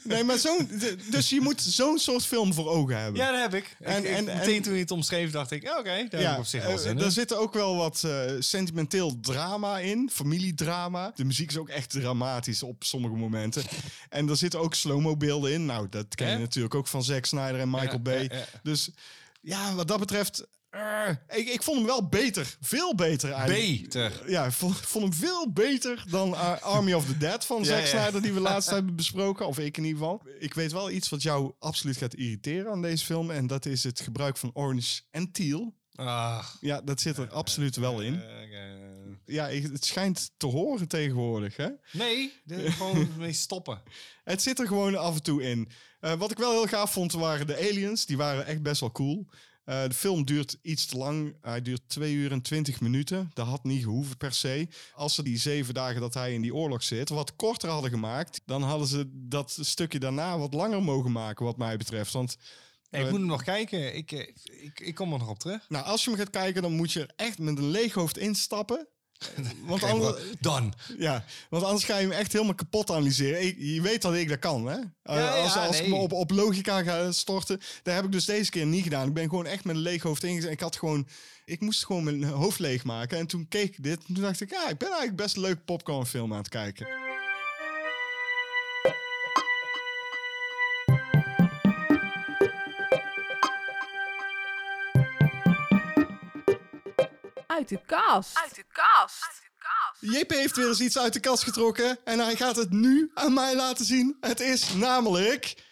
Nee, maar zo'n... Dus je moet zo'n soort film voor ogen hebben. Ja, dat heb ik. En- En, en- en, meteen en- toen je het omschreef, dacht ik, oké, daar heb ik op zich wel eh, zin Er zit ook wel wat eh, sentimenteel drama in, familiedrama. De muziek is ook echt dramatisch op sommige momenten. (laughs) En er zitten ook slow-mo beelden in. Nou, dat ken je natuurlijk ook van Zack Snyder en Michael Ja, Bay. ja, ja. Dus ja, wat dat betreft... eh, ik, ik vond hem wel beter. Veel beter eigenlijk. Beter. Ja, ik vond, vond hem veel beter dan uh, Army of the Dead van Ja, Zack ja. Snyder... die we (laughs) laatst hebben besproken. Of ik in ieder geval. Ik weet wel iets wat jou absoluut gaat irriteren aan deze film. En dat is het gebruik van orange en teal. Ah, Ja, dat zit er absoluut wel in. eh, eh, Ja, het schijnt te horen tegenwoordig. Hè? nee, gewoon (laughs) mee stoppen. Het zit er gewoon af en toe in. Eh, wat ik wel heel gaaf vond, waren de aliens. Die waren echt best wel cool. Eh, de film duurt iets te lang. Hij duurt 2 uur en 20 minuten. Dat had niet gehoeven per se. Als ze die zeven dagen dat hij in die oorlog zit wat korter hadden gemaakt, dan hadden ze dat stukje daarna wat langer mogen maken, wat mij betreft. Want ik Eh, moet hem nog kijken. Ik, eh, ik, ik kom er nog op terug. nou, als je hem gaat kijken, dan moet je er echt met een leeg hoofd instappen. (laughs) Want anders, Dan. Ja, want anders ga je hem echt helemaal kapot analyseren. Ik- je weet dat ik dat kan, hè? Ja, als ja, als ik me op, op logica ga storten, dat heb ik dus deze keer niet gedaan. Ik ben gewoon echt met een leeg hoofd ingezet. Ik had gewoon, ik moest gewoon mijn hoofd leegmaken. En toen keek ik dit, en toen dacht ik, ja, ik ben eigenlijk best een leuke popcornfilm aan het kijken. Uit de kast. Uit de kast. JP heeft weer eens iets uit de kast getrokken en hij gaat het nu aan mij laten zien. Het is namelijk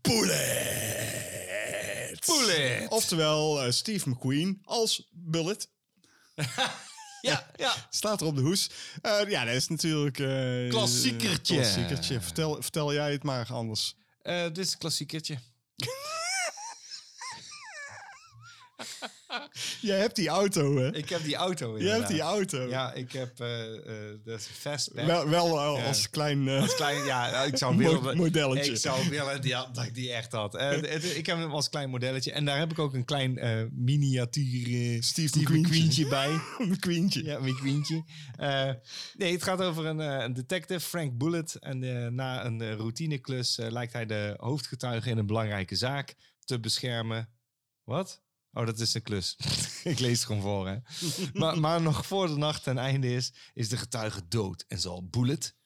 Bullet. Bullet. Oftewel eh, Steve McQueen als Bullet. (laughs) Ja, ja. Staat er op de hoes. Eh, ja, dat is natuurlijk... eh, Klassiekertje. Klassiekertje. Vertel, vertel jij het maar anders. Eh, dit is een klassiekertje. (laughs) (laughs) Jij hebt die auto, hè? Ik heb die auto inderdaad. hebt die auto. Ja, ik heb eh eh dat is een fastback. Wel, wel al Ja. als klein... eh, Als klein, ja, ik zou (laughs) willen... modelletje. Ik zou willen die, dat ik die echt had. Eh, ik heb hem als klein modelletje. En daar heb ik ook een klein eh, miniatuur eh, Steve McQueentje bij. (laughs) McQueentje. Ja, McQueentje. Eh nee, het gaat over een, eh, een detective, Frank Bullet. En eh, na een eh, routineklus eh, lijkt hij de hoofdgetuige in een belangrijke zaak te beschermen. Wat? Oh, dat is een klus. (laughs) ik lees het gewoon voor, hè. maar, maar nog voor de nacht ten einde is, is de getuige dood. En zal Bullet,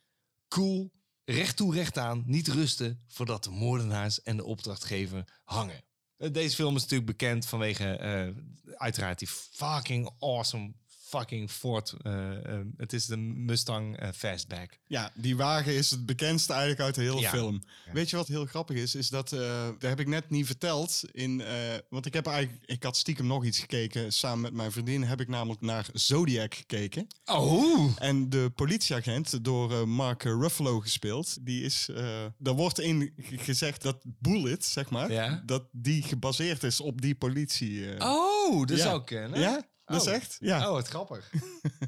cool, recht toe recht aan, niet rusten... voordat de moordenaars en de opdrachtgever hangen. Eh, Deze film is natuurlijk bekend vanwege eh, uiteraard die fucking awesome fucking Ford. eh, eh, het is de Mustang eh, Fastback. Ja, die wagen is het bekendste eigenlijk uit de hele Ja. film. Weet je wat heel grappig is? Is dat, dat heb ik net niet verteld. In, want ik heb eigenlijk, ik had stiekem nog iets gekeken. Samen met mijn vriendin heb ik namelijk naar Zodiac gekeken. Oh! En de politieagent, door Mark Ruffalo gespeeld, die is, daar wordt in gezegd dat Bullet, zeg maar, Ja. dat die gebaseerd is op die politie. Oh, dat zou kunnen. Ja, dat is Oh. echt. Ja. Oh, wat grappig.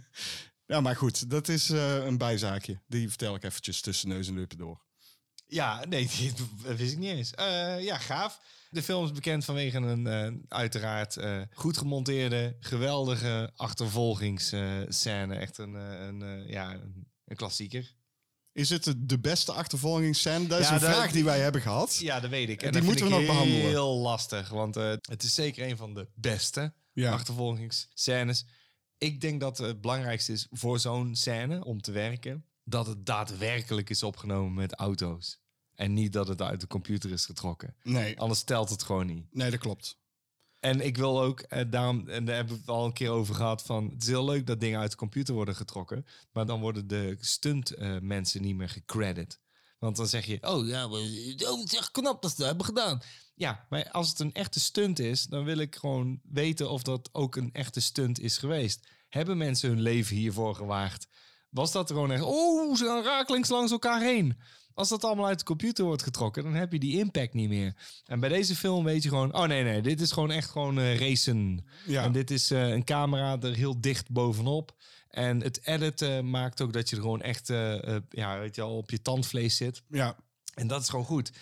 (laughs) ja, maar goed, dat is eh, een bijzaakje. Die vertel ik eventjes tussen neus en lippen door. Ja, nee, (laughs) dat wist ik niet eens. Eh, ja, gaaf. De film is bekend vanwege een eh, uiteraard goed gemonteerde, geweldige achtervolgingsscène. Echt een, een, ja, een klassieker. Is het de- beste achtervolgingsscène? Dat is Ja, een dat- vraag die wij hebben gehad. Ja, dat weet ik. Die En dat moeten we nog behandelen. Heel lastig, want eh, het is zeker een van de beste Ja. achtervolgingsscènes. Ik denk dat het belangrijkste is voor zo'n scène om te werken, dat het daadwerkelijk is opgenomen met auto's. En niet dat het uit de computer is getrokken. Nee, Anders telt het gewoon niet. nee, dat klopt. En ik wil ook, eh, daarom, en daar hebben we het al een keer over gehad, van het is heel leuk dat dingen uit de computer worden getrokken, maar dan worden de stunt eh, mensen niet meer gecredit. Want dan zeg je, oh ja, maar, oh, het is echt knap dat ze dat hebben gedaan. Ja, maar als het een echte stunt is, dan wil ik gewoon weten of dat ook een echte stunt is geweest. Hebben mensen hun leven hiervoor gewaagd? Was dat gewoon echt, oh, ze gaan rakelings langs elkaar heen. Als dat allemaal uit de computer wordt getrokken, dan heb je die impact niet meer. En bij deze film weet je gewoon, oh nee, nee, dit is gewoon echt gewoon eh, racen. Ja. En dit is eh, een camera er heel dicht bovenop. En het editen maakt ook dat je er gewoon echt, eh, ja, weet je al, op je tandvlees zit. Ja, En dat is gewoon goed.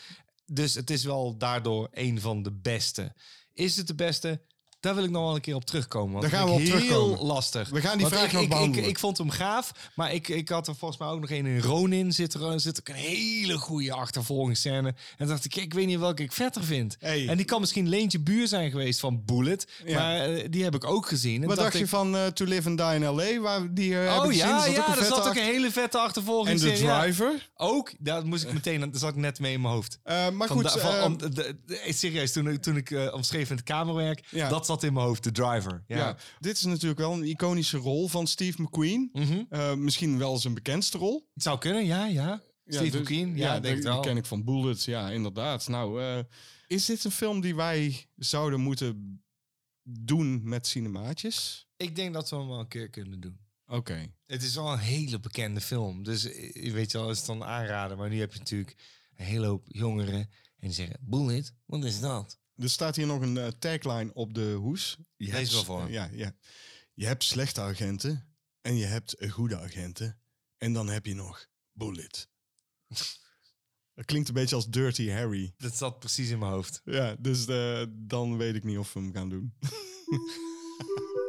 Dus het is wel daardoor een van de beste. Is het de beste? Daar wil ik nog wel een keer op terugkomen. Want Daar gaan dat we vind op ik terugkomen. Heel lastig. We gaan die Want vraag ik, nog ik, ik, behandelen. ik vond hem gaaf, maar ik, ik had er volgens mij ook nog een in Ronin. Zit er zit ook een hele goede achtervolgingsscène. En dacht ik, ik weet niet welke ik vetter vind. Hey. En die kan misschien Leentje Buur zijn geweest van Bullet. Ja. Maar eh, die heb ik ook gezien. En Wat dacht je ik, van eh, To Live and Die in L.A., waar die eh, Oh ik ja, zat ja, ook een vette zat ook een hele vette En achtervolgingsscène. de ja. driver. Ook, daar moest ik meteen, dat zat ik net mee in mijn hoofd. Maar Van goed, da- van- om- de- de- serieus, toen, ik- toen ik omschreef in het kamerwerk, Ja. dat zat in mijn hoofd, de driver. Ja. ja. dit is natuurlijk wel een iconische rol van Steve McQueen. Mhm. Eh, misschien wel zijn bekendste rol. Het zou kunnen, ja, ja. Steve dus- McQueen, ja, denk ik wel. die ken ik van Bullets, ja, inderdaad. Nou, eh, is dit een film die wij zouden moeten doen met cinemaatjes? Ik denk dat we hem wel een keer kunnen doen. Oké. Het is wel een hele bekende film. Dus eh, je weet je wel, is het dan aanraden. Maar nu heb je natuurlijk een hele hoop jongeren. En die zeggen, Bullet, wat is dat? Er staat hier nog een eh, tagline op de hoes. Je hebt- wel voor. Ja, ja. Je hebt slechte agenten en je hebt eh, goede agenten. En dan heb je nog Bullet. (laughs) Dat klinkt een beetje als Dirty Harry. Dat zat precies in mijn hoofd. Ja, dus eh, dan weet ik niet of we hem gaan doen. (laughs)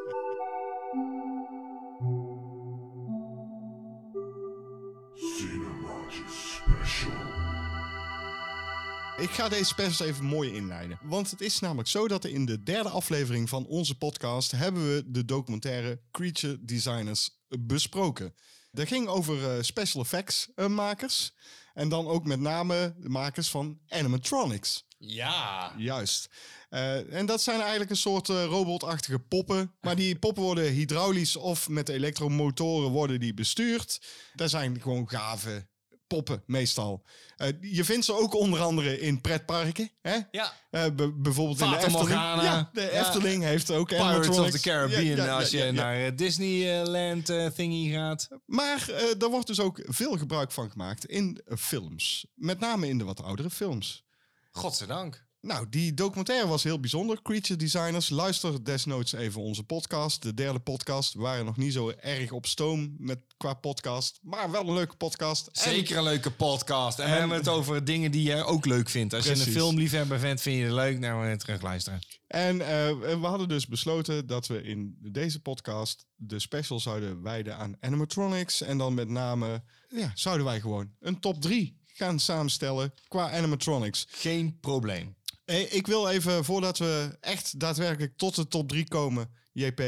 Ik ga deze specials even mooi inleiden. Want het is namelijk zo dat in de derde aflevering van onze podcast... hebben we de documentaire Creature Designers besproken. Dat ging over eh, special effects eh, makers. En dan ook met name de makers van animatronics. Ja. Juist. Eh, en dat zijn eigenlijk een soort eh, robotachtige poppen. Maar die (laughs) poppen worden hydraulisch of met elektromotoren worden die bestuurd. Dat zijn gewoon gave poppen meestal. Eh, je vindt ze ook onder andere in pretparken. Hè? Ja. Eh, bijvoorbeeld in de Efteling. Morgana. Ja, de Ja. Efteling heeft ook Pirates of the Caribbean, Ja, ja, ja, als je naar eh, Disneyland eh, thingy gaat. Maar daar wordt dus ook veel gebruik van gemaakt in films. Met name in de wat oudere films. Godzijdank. Nou, die documentaire was heel bijzonder. Creature Designers. Luister desnoods even onze podcast. De derde podcast. We waren nog niet zo erg op stoom met, qua podcast. Maar wel een leuke podcast. En- Zeker een leuke podcast. En, we hebben het over dingen die jij ook leuk vindt. Als je een filmliefhebber bent, vind je het leuk. Nou, we terug luisteren. En eh, we hadden dus besloten dat we in deze podcast de special zouden wijden aan animatronics. En dan met name ja, zouden wij gewoon een top 3 gaan samenstellen qua animatronics. Geen probleem. Hey, ik wil even, voordat we echt daadwerkelijk tot de top 3 komen, JP.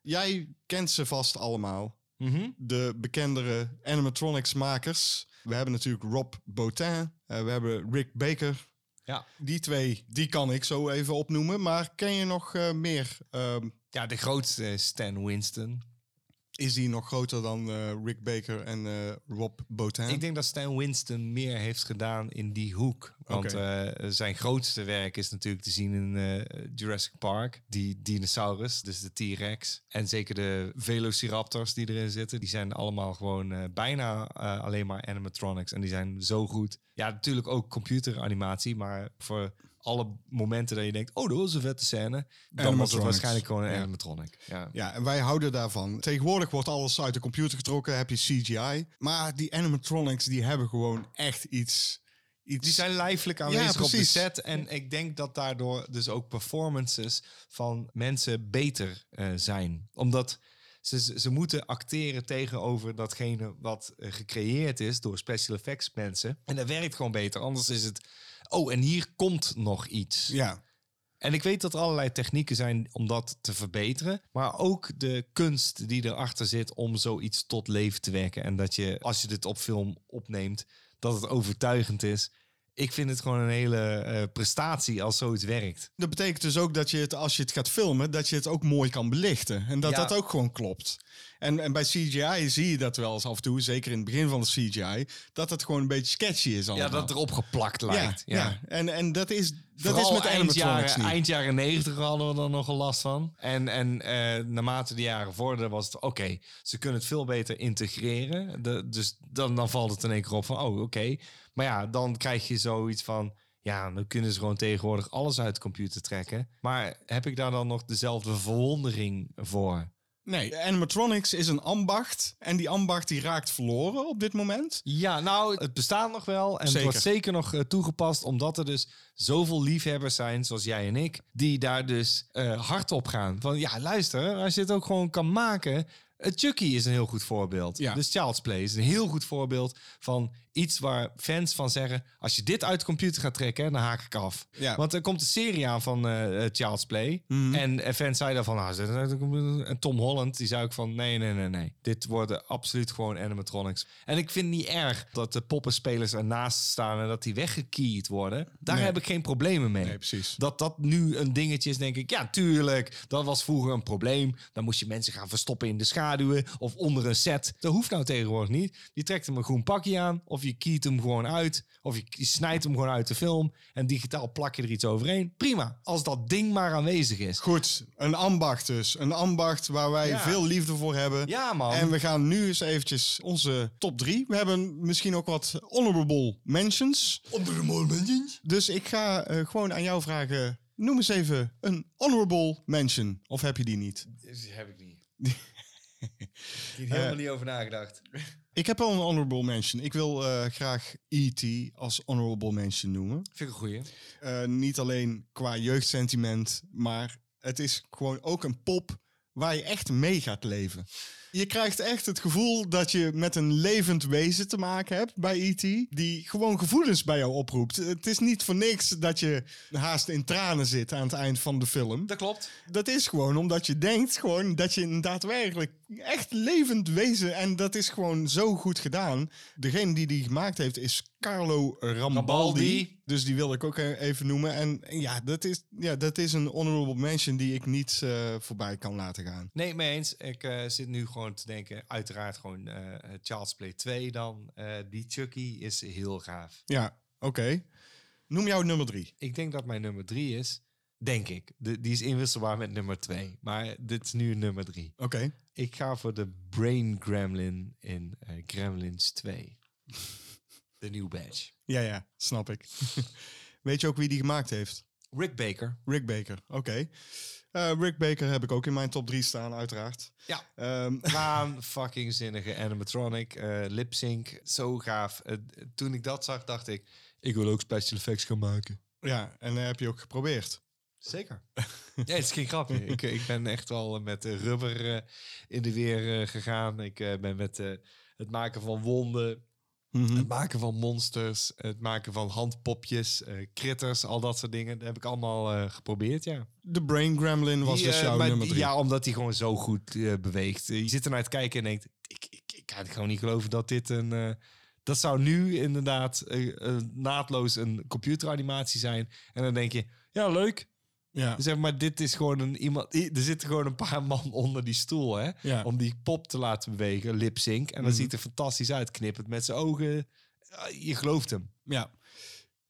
Jij kent ze vast allemaal. Mhm. De bekendere animatronics makers. We hebben natuurlijk Rob Bottin. eh, we hebben Rick Baker. Ja. Die twee, die kan ik zo even opnoemen. Maar ken je nog eh, meer? Ehm, ja, de grootste Stan Winston. Is die nog groter dan eh, Rick Baker en eh, Rob Bottin? Ik denk dat Stan Winston meer heeft gedaan in die hoek. Want eh, zijn grootste werk is natuurlijk te zien in Jurassic Park. Die dinosaurus, dus de T-Rex. En zeker de Velociraptors die erin zitten. Die zijn allemaal gewoon bijna alleen maar animatronics. En die zijn zo goed. Ja, natuurlijk ook computeranimatie. Maar voor alle momenten dat je denkt... Oh, dat was een vette scène. Dan was het waarschijnlijk gewoon een Ja. animatronic. Ja. Ja, en wij houden daarvan. Tegenwoordig wordt alles uit de computer getrokken, heb je CGI. Maar die animatronics, die hebben gewoon echt iets... iets Die zijn lijfelijk aanwezig op de set. En ik denk dat daardoor dus ook performances van mensen beter eh, zijn. Omdat ze, ze ze moeten acteren tegenover datgene wat eh, gecreëerd is door special effects mensen. En dat werkt gewoon beter. Anders is het... Oh, en hier komt nog iets. Ja, En ik weet dat er allerlei technieken zijn om dat te verbeteren. Maar ook de kunst die erachter zit om zoiets tot leven te wekken. En dat je, als je dit op film opneemt, dat het overtuigend is. Ik vind het gewoon een hele eh, prestatie als zoiets werkt. dat betekent dus ook dat je het, als je het gaat filmen, dat je het ook mooi kan belichten. En dat Ja. dat ook gewoon klopt. En, en bij CGI zie je dat wel eens af en toe, zeker in het begin van de CGI, dat het gewoon een beetje sketchy is allemaal. Ja, dat erop geplakt lijkt. Ja, ja. En, en dat is, dat Vooral is met eind jaren, eind jaren 90 hadden we er nogal last van. En, en eh, naarmate de jaren vorderden was het oké, ze kunnen het veel beter integreren. De, dus dan, dan valt het in één keer op van oh oké. Maar ja, dan krijg je zoiets van ja, dan kunnen ze gewoon tegenwoordig alles uit de computer trekken. Maar heb ik daar dan nog dezelfde verwondering voor? Nee, animatronics is een ambacht. En die ambacht die raakt verloren op dit moment. Ja, nou, het bestaat nog wel. En het wordt zeker nog eh, toegepast, omdat er dus zoveel liefhebbers zijn, zoals jij en ik, die daar dus eh, hard op gaan. Van ja, luister, als je het ook gewoon kan maken. eh, Chucky is een heel goed voorbeeld. Ja. Dus Child's Play is een heel goed voorbeeld van iets waar fans van zeggen: als je dit uit de computer gaat trekken, dan haak ik af. Ja. Want er komt een serie aan van eh, Child's Play. En eh, fans zeiden van, nou, computer. en Tom Holland, die zei ook van, nee, nee, nee, nee. Dit worden absoluut gewoon animatronics. En ik vind het niet erg dat de poppenspelers ernaast staan en dat die weggekeyed worden. Daar Nee. heb ik geen problemen mee. Nee, precies. Dat dat nu een dingetje is, denk ik, ja, tuurlijk. Dat was vroeger een probleem. Dan moest je mensen gaan verstoppen in de schaduwen of onder een set. Dat hoeft nou tegenwoordig niet. Je trekt hem een groen pakje aan of je keyt hem gewoon uit. Of je snijdt hem gewoon uit de film en digitaal plak je er iets overheen. Prima, als dat ding maar aanwezig is. Goed, een ambacht dus. Een ambacht waar wij Ja. veel liefde voor hebben. Ja, man. En we gaan nu eens eventjes onze top drie. We hebben misschien ook wat honorable mentions. Honorable mentions? Dus ik ga eh, gewoon aan jou vragen. Noem eens even een honorable mention. Of heb je die niet? heb ik niet. (laughs) ik heb helemaal niet over nagedacht. Ik heb al een honorable mention. Ik wil eh, graag E.T. als honorable mention noemen. Vind ik een goeie. Eh, niet alleen qua jeugdsentiment, maar het is gewoon ook een pop waar je echt mee gaat leven. Je krijgt echt het gevoel dat je met een levend wezen te maken hebt bij E.T. Die gewoon gevoelens bij jou oproept. Het is niet voor niks dat je haast in tranen zit aan het eind van de film. Dat klopt. Dat is gewoon omdat je denkt gewoon dat je een daadwerkelijk echt levend wezen... en dat is gewoon zo goed gedaan. Degene die die gemaakt heeft is Carlo Rambaldi. Rambaldi. Dus die wil ik ook eh, even noemen. En ja, dat is, ja, dat is een honorable mention die ik niet eh, voorbij kan laten gaan. Nee, mee eens. Ik eh, zit nu gewoon te denken, uiteraard gewoon Child's Play 2 dan. Die Chucky is heel gaaf. Ja, oké. Noem jouw nummer drie. Ik denk dat mijn nummer 3 is, denk ik. De, die is inwisselbaar met nummer 2. Maar dit is nu nummer 3. Oké. Ik ga voor de Brain Gremlin in Gremlins 2. De New Badge. Ja, ja, snap ik. (laughs) Weet je ook wie die gemaakt heeft? Rick Baker. Rick Baker, oké. Eh, Rick Baker heb ik ook in mijn top 3 staan, uiteraard. Ja. Ehm, (laughs) Waan fucking zinnige animatronic, eh lip sync, zo gaaf. Eh, toen ik dat zag, dacht ik, ik wil ook special effects gaan maken. ja, en heb je ook geprobeerd. Zeker. (laughs) ja, het is geen grapje. ik, ik ben echt wel met rubber in de weer gegaan. Ik ben met het maken van wonden, Mhm. het maken van monsters, het maken van handpopjes, eh critters, al dat soort dingen. Dat heb ik allemaal eh, geprobeerd, ja. De Brain Gremlin was Die, dus eh, jouw nummer 3. Ja, omdat hij gewoon zo goed beweegt. Je zit er naar te kijken en denkt, ik, ik, ik kan gewoon niet geloven dat dit een... dat zou nu inderdaad naadloos een computeranimatie zijn. En dan denk je, ja, leuk. Ja. Zeg maar, dit is gewoon een iemand. Er zitten gewoon een paar man (laughs) onder die stoel, hè? Ja. Om die pop te laten bewegen, lip sync. En dan Mhm. ziet er fantastisch uit, knippend met zijn ogen. Ah, Je gelooft hem. ja.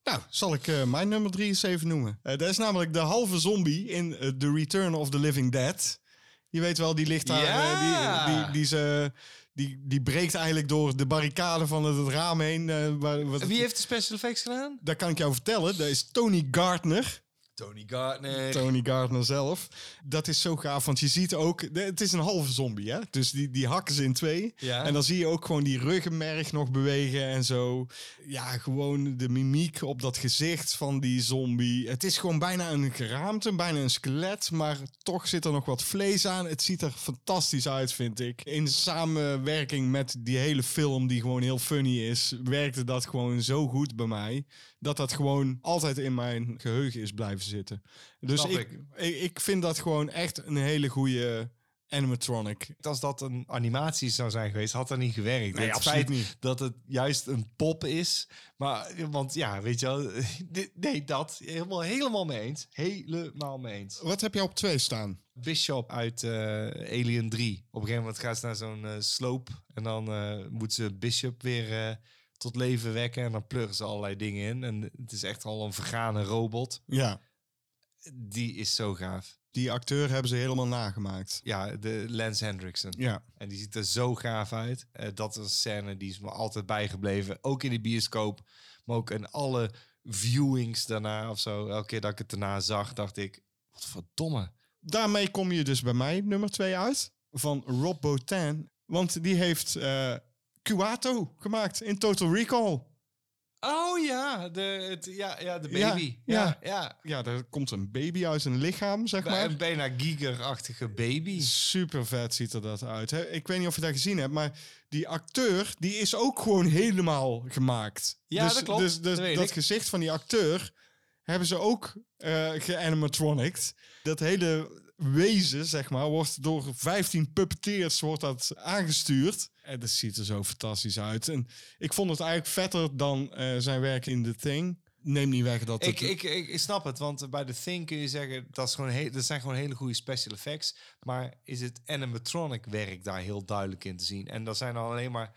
Nou, zal ik eh, mijn nummer 3 eens even noemen. Eh, dat is namelijk de halve zombie in eh, The Return of the Living Dead. Je weet wel, die ligt daar. Ja. die, die, die, ze, die, die breekt eigenlijk door de barricade van het, het raam heen. waar, wat- Wie heeft de special effects gedaan? Dat kan ik jou vertellen. Dat is Tony Gardner. Tony Gardner. Tony Gardner zelf. Dat is zo gaaf, want je ziet ook... Het is een halve zombie, hè? Dus die, die hakken ze in twee. Ja. En dan zie je ook gewoon die ruggenmerg nog bewegen en zo. Ja, gewoon de mimiek op dat gezicht van die zombie. Het is gewoon bijna een geraamte, bijna een skelet. Maar toch zit er nog wat vlees aan. Het ziet er fantastisch uit, vind ik. In samenwerking met die hele film, die gewoon heel funny is... werkte dat gewoon zo goed bij mij... dat dat gewoon altijd in mijn geheugen is blijven zitten. Dus ik, ik. ik vind dat gewoon echt een hele goede animatronic. Als dat een animatie zou zijn geweest, had dat niet gewerkt. Nee, het absoluut feit niet. dat het juist een pop is. Maar, want ja, weet je wel. (laughs) dit- Nee, dat. Helemaal, helemaal mee eens. Helemaal mee eens. Wat heb je op twee staan? Bishop uit eh, Alien 3. Op een gegeven moment gaat ze naar zo'n eh, sloop. En dan eh, moet ze Bishop weer tot leven wekken. En dan pluggen ze allerlei dingen in. En het is echt al een vergane robot. Ja, Die is zo gaaf. die acteur hebben ze helemaal nagemaakt. Ja, de Lance Hendrickson. Ja, En die ziet er zo gaaf uit. Eh, dat is een scène die is me altijd bijgebleven. Ook in de bioscoop. Maar ook in alle viewings daarna of zo. Elke keer dat ik het daarna zag, dacht ik... Wat verdomme. daarmee kom je dus bij mij nummer twee uit. van Rob Bottin. Want die heeft eh Kuato gemaakt in Total Recall. Oh ja, de, het, ja, ja, de baby. ja. Ja, ja. Ja, er komt een baby uit zijn lichaam, zeg maar. Een bijna gigerachtige baby. Super vet ziet er dat uit. Hè? Ik weet niet of je dat gezien hebt, maar die acteur die is ook gewoon helemaal gemaakt. Ja, dus, dat klopt. Dus, dus Dat gezicht van die acteur hebben ze ook geanimatronicked. Dat hele wezen, zeg maar, wordt door 15 puppeteers wordt dat aangestuurd. En dat ziet er zo fantastisch uit. En ik vond het eigenlijk vetter dan eh, zijn werk in The Thing. Neem niet weg dat Ik, het... ik, ik, ik snap het, want bij de Thing kun je zeggen dat, is gewoon he- dat zijn gewoon hele goede special effects. Maar is het animatronic werk daar heel duidelijk in te zien? En dat zijn dan alleen maar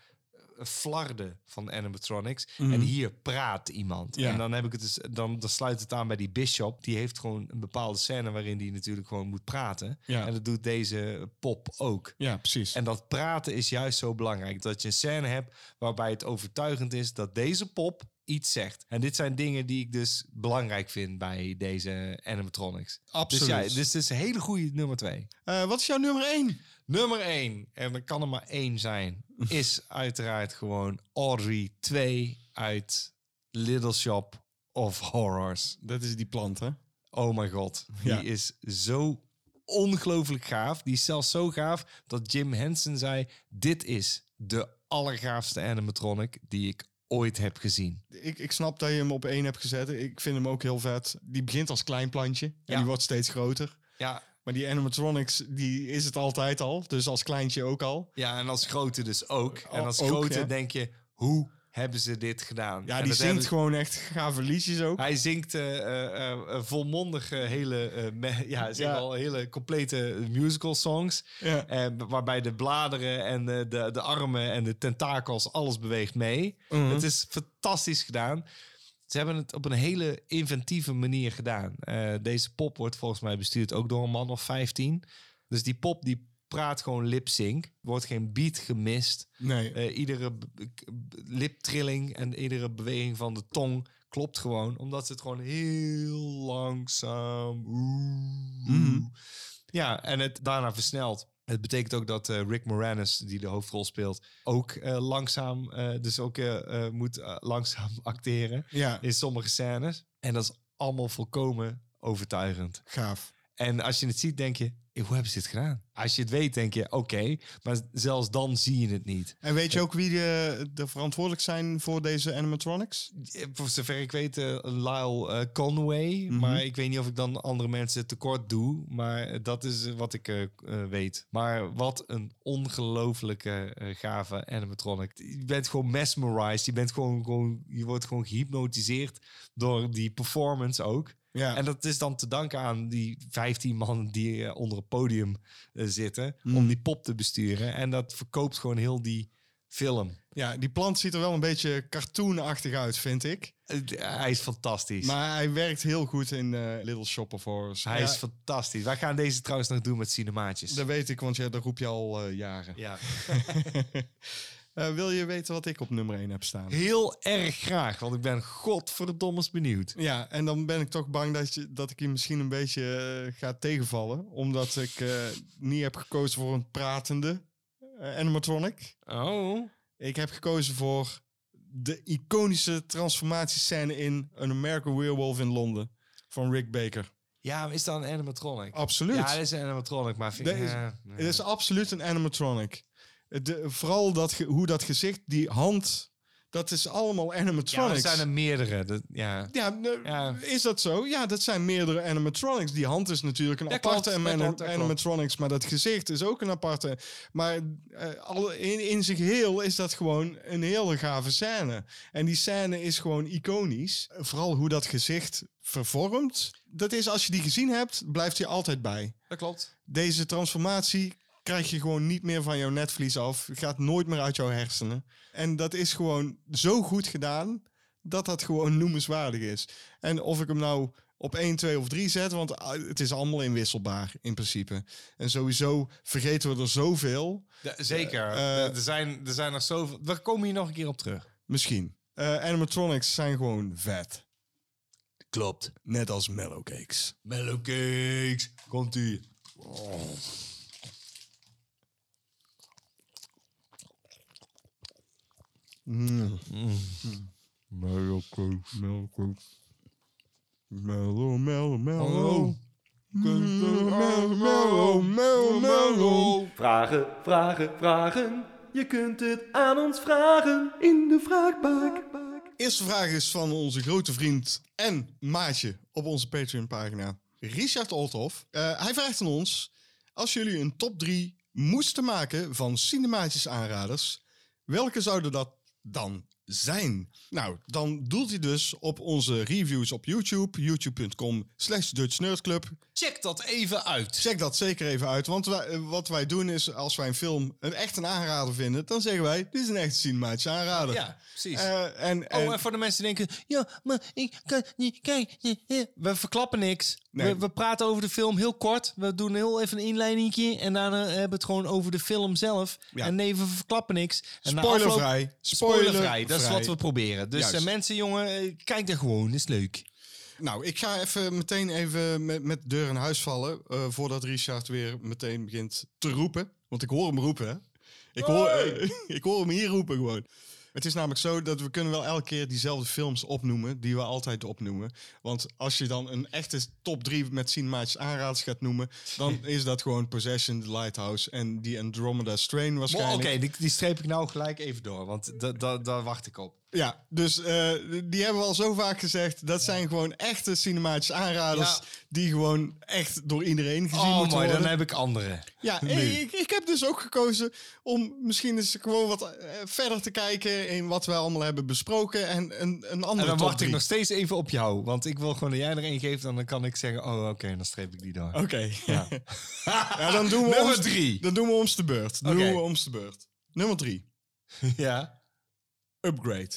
flarden van animatronics. En hier praat iemand. Mhm. Ja. En dan heb ik het dus, dan, dan sluit het aan bij die Bishop. Die heeft gewoon een bepaalde scène waarin die natuurlijk gewoon moet praten. Ja. En dat doet deze pop ook. ja, precies. En dat praten is juist zo belangrijk. Dat je een scène hebt waarbij het overtuigend is dat deze pop iets zegt. En dit zijn dingen die ik dus belangrijk vind bij deze animatronics. Absoluut. Dus ja, dus het is een hele goede nummer twee. Eh, wat is jouw nummer 1? Nummer één, en er kan er maar één zijn, (laughs) is uiteraard gewoon Audrey 2 uit Little Shop of Horrors. Dat is die plant, hè? Oh mijn god, die Ja. is zo ongelooflijk gaaf. Die is zelfs zo gaaf dat Jim Henson zei: dit is de allergaafste animatronic die ik ooit heb gezien. Ik, ik snap dat je hem op één hebt gezet. Ik vind hem ook heel vet. Die begint als klein plantje en Ja. die wordt steeds groter. Ja, Maar die animatronics, die is het altijd al. Dus als kleintje ook al. ja en als grote dus ook. En als ook, grote ja. denk je: hoe hebben ze dit gedaan? Ja, En die zingt hebben- gewoon echt gave liedjes ook. Hij zingt eh, eh, eh, volmondig hele, me- (laughs) ja, zeg Ja. wel, hele complete musical songs. Ja. Waarbij de bladeren en eh, de, de armen en de tentakels, alles beweegt mee. Mhm. Het is fantastisch gedaan. Ze hebben het op een hele inventieve manier gedaan. Eh, deze pop wordt volgens mij bestuurd ook door een man of 15. Dus die pop die praat gewoon lip sync. Wordt geen beat gemist. Nee. Eh, iedere liptrilling en iedere beweging van de tong klopt gewoon. Omdat ze het gewoon heel langzaam... oeh, Mhm. Ja, en het daarna versnelt. Het betekent ook dat eh, Rick Moranis, die de hoofdrol speelt, ook eh, langzaam, eh, dus ook moet (laughs) langzaam acteren Ja, in sommige scènes. En dat is allemaal volkomen overtuigend. gaaf. En als je het ziet, denk je, "Eh, hoe hebben ze dit gedaan? Als je het weet, denk je, oké, maar zelfs dan zie je het niet. En weet je ook wie de, de verantwoordelijk zijn voor deze animatronics? Voor zover ik weet, eh, Lyle eh, Conway. Maar ik weet niet of ik dan andere mensen tekort doe. Maar dat is wat ik weet. Maar wat een ongelofelijke gave animatronic. Je bent gewoon mesmerized. Je, bent gewoon, gewoon, je wordt gewoon gehypnotiseerd door die performance ook. Ja. En dat is dan te danken aan die 15 man die eh, onder het podium eh, zitten. Mm. Om die pop te besturen. En dat verkoopt gewoon heel die film. ja, die plant ziet er wel een beetje cartoonachtig uit, vind ik. Eh, Hij is fantastisch. Maar hij werkt heel goed in Little Shop of Horrors. Hij Ja, is fantastisch. Wij gaan deze trouwens nog doen met cinemaatjes. Dat weet ik, want ja, dat roep je al jaren. Ja. (laughs) (laughs) Eh, wil je weten wat ik op nummer 1 heb staan? Heel erg graag, want ik ben godverdommers benieuwd. Ja, en dan ben ik toch bang dat, je, dat ik je misschien een beetje eh, ga tegenvallen. Omdat ik eh, niet heb gekozen voor een pratende animatronic. Oh. Ik heb gekozen voor de iconische transformatiescène in An American Werewolf in Londen. Van Rick Baker. Ja, is dat een animatronic? Absoluut. Ja, dat is een animatronic, maar vind Dat ja, Het is absoluut een animatronic. De, vooral dat, hoe dat gezicht, die hand, dat is allemaal ja, animatronics. er zijn er meerdere. Dat, ja. Ja, Ja. is dat zo? Ja, dat zijn meerdere animatronics. Die hand is natuurlijk een Dat aparte klopt, dat anim- klopt, dat klopt. animatronics, maar dat gezicht is ook een aparte. Maar eh, al in, in zich heel is dat gewoon een hele gave scène. En die scène is gewoon iconisch. Vooral hoe dat gezicht vervormt. Dat is, als je die gezien hebt, blijft je altijd bij. Dat klopt. Deze transformatie krijg je gewoon niet meer van jouw netvlies af. Gaat nooit meer uit jouw hersenen. En dat is gewoon zo goed gedaan dat dat gewoon noemenswaardig is. En of ik hem nou op 1, 2 of 3 zet, want ah, het is allemaal inwisselbaar in principe. En sowieso vergeten we er zoveel. Ja, zeker. Eh, er, zijn, er zijn nog zoveel... We komen hier nog een keer op terug. Misschien. Eh, animatronics zijn gewoon vet. Klopt. Net als mellowcakes. Mellow cakes. Komt Mm. Mellow, mellow, mellow, mellow, mellow. Mellow, mellow, mellow, mellow. Vragen, vragen, vragen. Je kunt het aan ons vragen in de vraagbak. Eerste vraag is van onze grote vriend en maatje op onze Patreon-pagina, Richard Olthoff. Eh, hij vraagt aan ons: als jullie een top 3 moesten maken van cinematische aanraders, welke zouden dat dan zijn? Nou, dan doelt hij dus op onze reviews op YouTube, youtube.com slash Dutch Nerd Club. Check dat even uit. Check dat zeker even uit, want wij- eh, wat wij doen is, als wij een film een echt een aanrader vinden, dan zeggen wij, dit is een echte cinematische aanrader. Ja, precies. Eh, en, en, Oh, en voor de mensen die denken, ja, maar ik kan niet kijken. We verklappen niks. Nee. We, we praten over de film heel kort. We doen heel even een inleidingje en daarna hebben we het gewoon over de film zelf. Ja. En nee, we verklappen niks. En Spoilervrij. afloop- Spoilervrij, dat is wat we proberen. Dus Juist. eh, mensen, jongen, eh, kijk er gewoon, is leuk. Nou, ik ga even meteen even met, met de deur in huis vallen. eh, voordat Richard weer meteen begint te roepen. Want ik hoor hem roepen, hè? Ik hoor, (laughs) ik hoor hem hier roepen gewoon. Het is namelijk zo dat we kunnen wel elke keer diezelfde films opnoemen, die we altijd opnoemen. Want als je dan een echte top 3 met cinematische aanraders gaat noemen, dan (laughs) is dat gewoon Possession, The Lighthouse en die Andromeda Strain Oké, waarschijnlijk. die, die streep ik nou gelijk even door, want da- da- daar wacht ik op. Ja, dus eh, die hebben we al zo vaak gezegd. Dat zijn gewoon echte cinematische aanraders. Ja. Die gewoon echt door iedereen gezien Oh, moeten mooi, dan worden. heb ik andere. Ja, (laughs) ik, ik heb dus ook gekozen om misschien eens gewoon wat eh, verder te kijken in wat we allemaal hebben besproken. En een, een andere En dan wacht ik nog steeds even op jou, want ik wil gewoon dat jij er een geeft en dan kan ik zeggen, oh oké, dan streep ik die door. Oké. Ja. (laughs) dan doen we Nummer ons, drie. Dan doen we ons de beurt. Dan Oké. doen we ons de beurt. Nummer drie. (laughs) ja. Upgrade.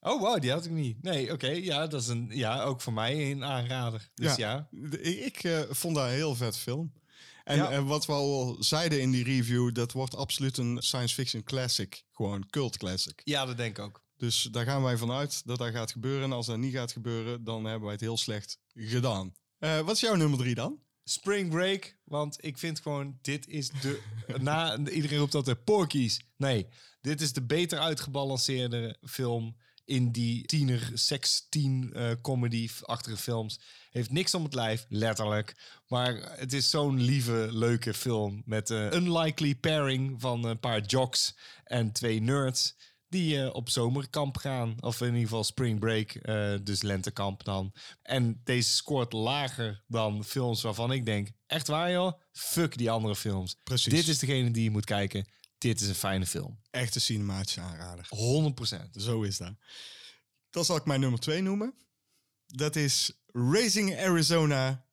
Oh, wow, die had ik niet. Nee, oké, ja, dat is een, ja, ook voor mij een aanrader. Dus ja. De- Ik, eh, vond dat een heel vet film. En Ja. eh, wat we al zeiden in die review, dat wordt absoluut een science fiction classic. Gewoon cult classic. Ja, dat denk ik ook. Dus daar gaan wij vanuit dat dat gaat gebeuren. En als dat niet gaat gebeuren, dan hebben wij het heel slecht gedaan. Eh, wat is jouw nummer drie dan? Spring Break, want ik vind gewoon, dit is de... (laughs) na, iedereen roept altijd Porky's. Nee, dit is de beter uitgebalanceerde film in die tiener, seks, teen, eh, comedy-achtige films. Heeft niks om het lijf, letterlijk. Maar het is zo'n lieve, leuke film met een unlikely pairing van een paar jocks en twee nerds die eh, op zomerkamp gaan. Of in ieder geval spring break, eh, dus lentekamp dan. En deze scoort lager dan films waarvan ik denk, echt waar joh? Fuck die andere films. Precies. Dit is degene die je moet kijken. Dit is een fijne film. Echte cinematische aanrader. 100%. Zo is dat. Dan zal ik mijn nummer twee noemen. Dat is Racing Arizona.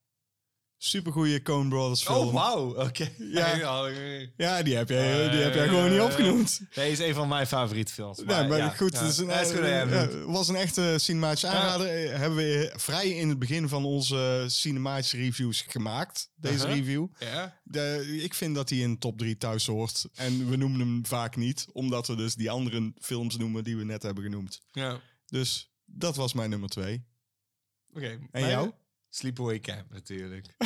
Supergoeie Coen Brothers film. Oh, wauw. Oké. (laughs) Ja. Ja. Ja, die heb jij, die heb jij gewoon niet opgenoemd. (laughs) Nee, is een van mijn favoriete films. Maar, Nee, maar ja, goed, ja. het is een, is goed was een echte cinematische aanrader. Eh, Hebben we vrij in het begin van onze cinematische reviews gemaakt. Deze Uh-huh. review. Ja. De, ik vind dat hij in top 3 thuis hoort. En we noemen hem vaak niet, omdat we dus die andere films noemen die we net hebben genoemd. Ja. Dus dat was mijn nummer 2. Oké. En jou? Sleepaway Camp natuurlijk. (laughs)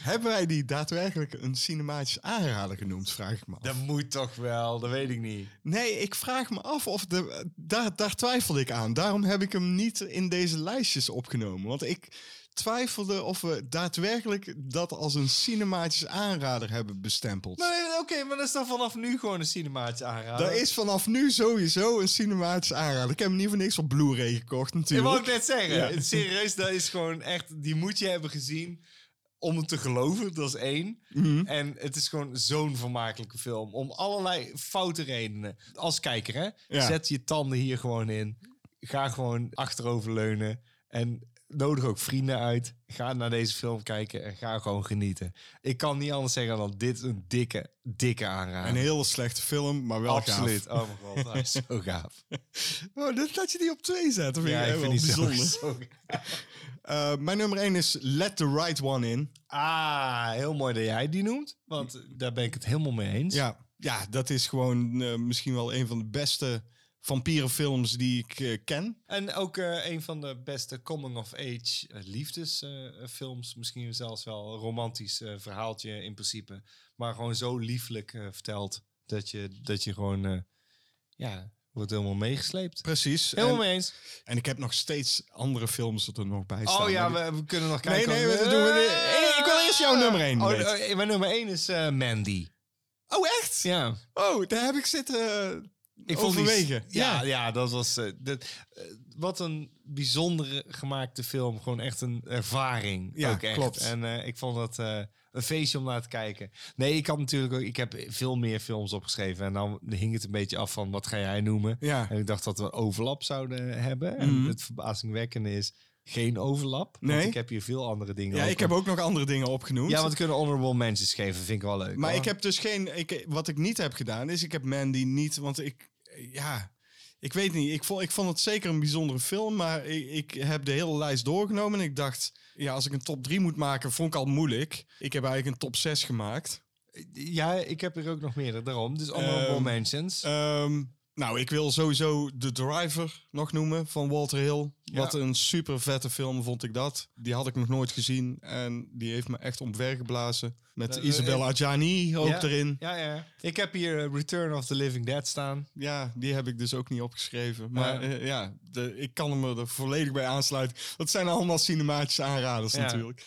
Hebben wij die daadwerkelijk een cinematische aanrader genoemd, vraag ik me af. dat moet toch wel, dat weet ik niet. Nee, ik vraag me af of de, daar, daar twijfelde ik aan. Daarom heb ik hem niet in deze lijstjes opgenomen. Want ik twijfelde of we daadwerkelijk dat als een cinematische aanrader hebben bestempeld. Nee, nee, Oké, maar dat is dan vanaf nu gewoon een cinematische aanrader. Dat is vanaf nu sowieso een cinematische aanrader. Ik heb hem niet voor niks op Blu-ray gekocht Ik natuurlijk. wou ook net zeggen. Ja. Serieus, dat is gewoon echt... Die moet je hebben gezien om het te geloven. Dat is één. Mhm. En het is gewoon zo'n vermakelijke film. Om allerlei foute redenen. Als kijker, hè. Ja. Zet je tanden hier gewoon in. Ga gewoon achteroverleunen. En nodig ook vrienden uit. Ga naar deze film kijken en ga gewoon genieten. Ik kan niet anders zeggen dan dit een dikke, dikke aanrader. Een hele slechte film, maar wel Absoluut. gaaf. Oh mijn god, hij is zo gaaf. (laughs) Oh, dat, dat je die op twee zet, vind Ja, ik vind die zo, bijzonder. zo (laughs) Eh, mijn nummer 1 is Let the Right One In. Ah, heel mooi dat jij die noemt. Want daar ben ik het helemaal mee eens. Ja, ja dat is gewoon eh, misschien wel een van de beste vampierenfilms die ik eh, ken. En ook eh, een van de beste coming-of-age eh, liefdesfilms. Misschien zelfs wel een romantisch verhaaltje in principe. Maar gewoon zo lieflijk verteld dat je, dat je gewoon... ja, wordt helemaal meegesleept. Precies. Helemaal En, mee eens. en ik heb nog steeds andere films er nog bij staan. Oh ja, we, we kunnen nog Nee, kijken. nee, of- we doen we- ik wil eerst jouw nummer één Oh, oh, mijn nummer 1 is Mandy. Oh, echt? Ja. Oh, daar heb ik zitten Ik vond die- overwegen. ja, ja, dat was. eh, dat, eh, wat een bijzondere gemaakte film. Gewoon echt een ervaring. Ja, ook echt. klopt. En eh, ik vond dat een feestje om naar te kijken. Nee, ik had natuurlijk ook. Ik heb veel meer films opgeschreven. En dan hing het een beetje af van wat ga jij noemen. Ja. En ik dacht dat we overlap zouden hebben. Mhm. En het verbazingwekkende is geen overlap. Want Nee. ik heb hier veel andere dingen. Ja, ik heb ook nog andere dingen opgenoemd. Ja, want we kunnen honorable mentions geven. Vind ik wel leuk. Maar hoor. ik heb dus geen. Ik, wat ik niet heb gedaan, is ik heb Mandy niet. Want ik. Ja. Ik weet niet. Ik vond, ik vond het zeker een bijzondere film. Maar ik, ik heb de hele lijst doorgenomen. En ik dacht. Ja, als ik een top 3 moet maken, vond ik al moeilijk. Ik heb eigenlijk een top 6 gemaakt. Ja, ik heb er ook nog meer. Daarom. Dus honorable Ehm, mentions. Ehm, nou, ik wil sowieso The Driver nog noemen van Walter Hill. Wat een super vette film vond ik dat. Die had ik nog nooit gezien. En die heeft me echt omvergeblazen. Met Eh, Isabella Adjani ook Ja. erin. Ja, ja. Ik heb hier eh, Return of the Living Dead staan. Ja, die heb ik dus ook niet opgeschreven. Maar Ja. eh, ja, de, ik kan hem er volledig bij aansluiten. Dat zijn allemaal cinematische aanraders natuurlijk.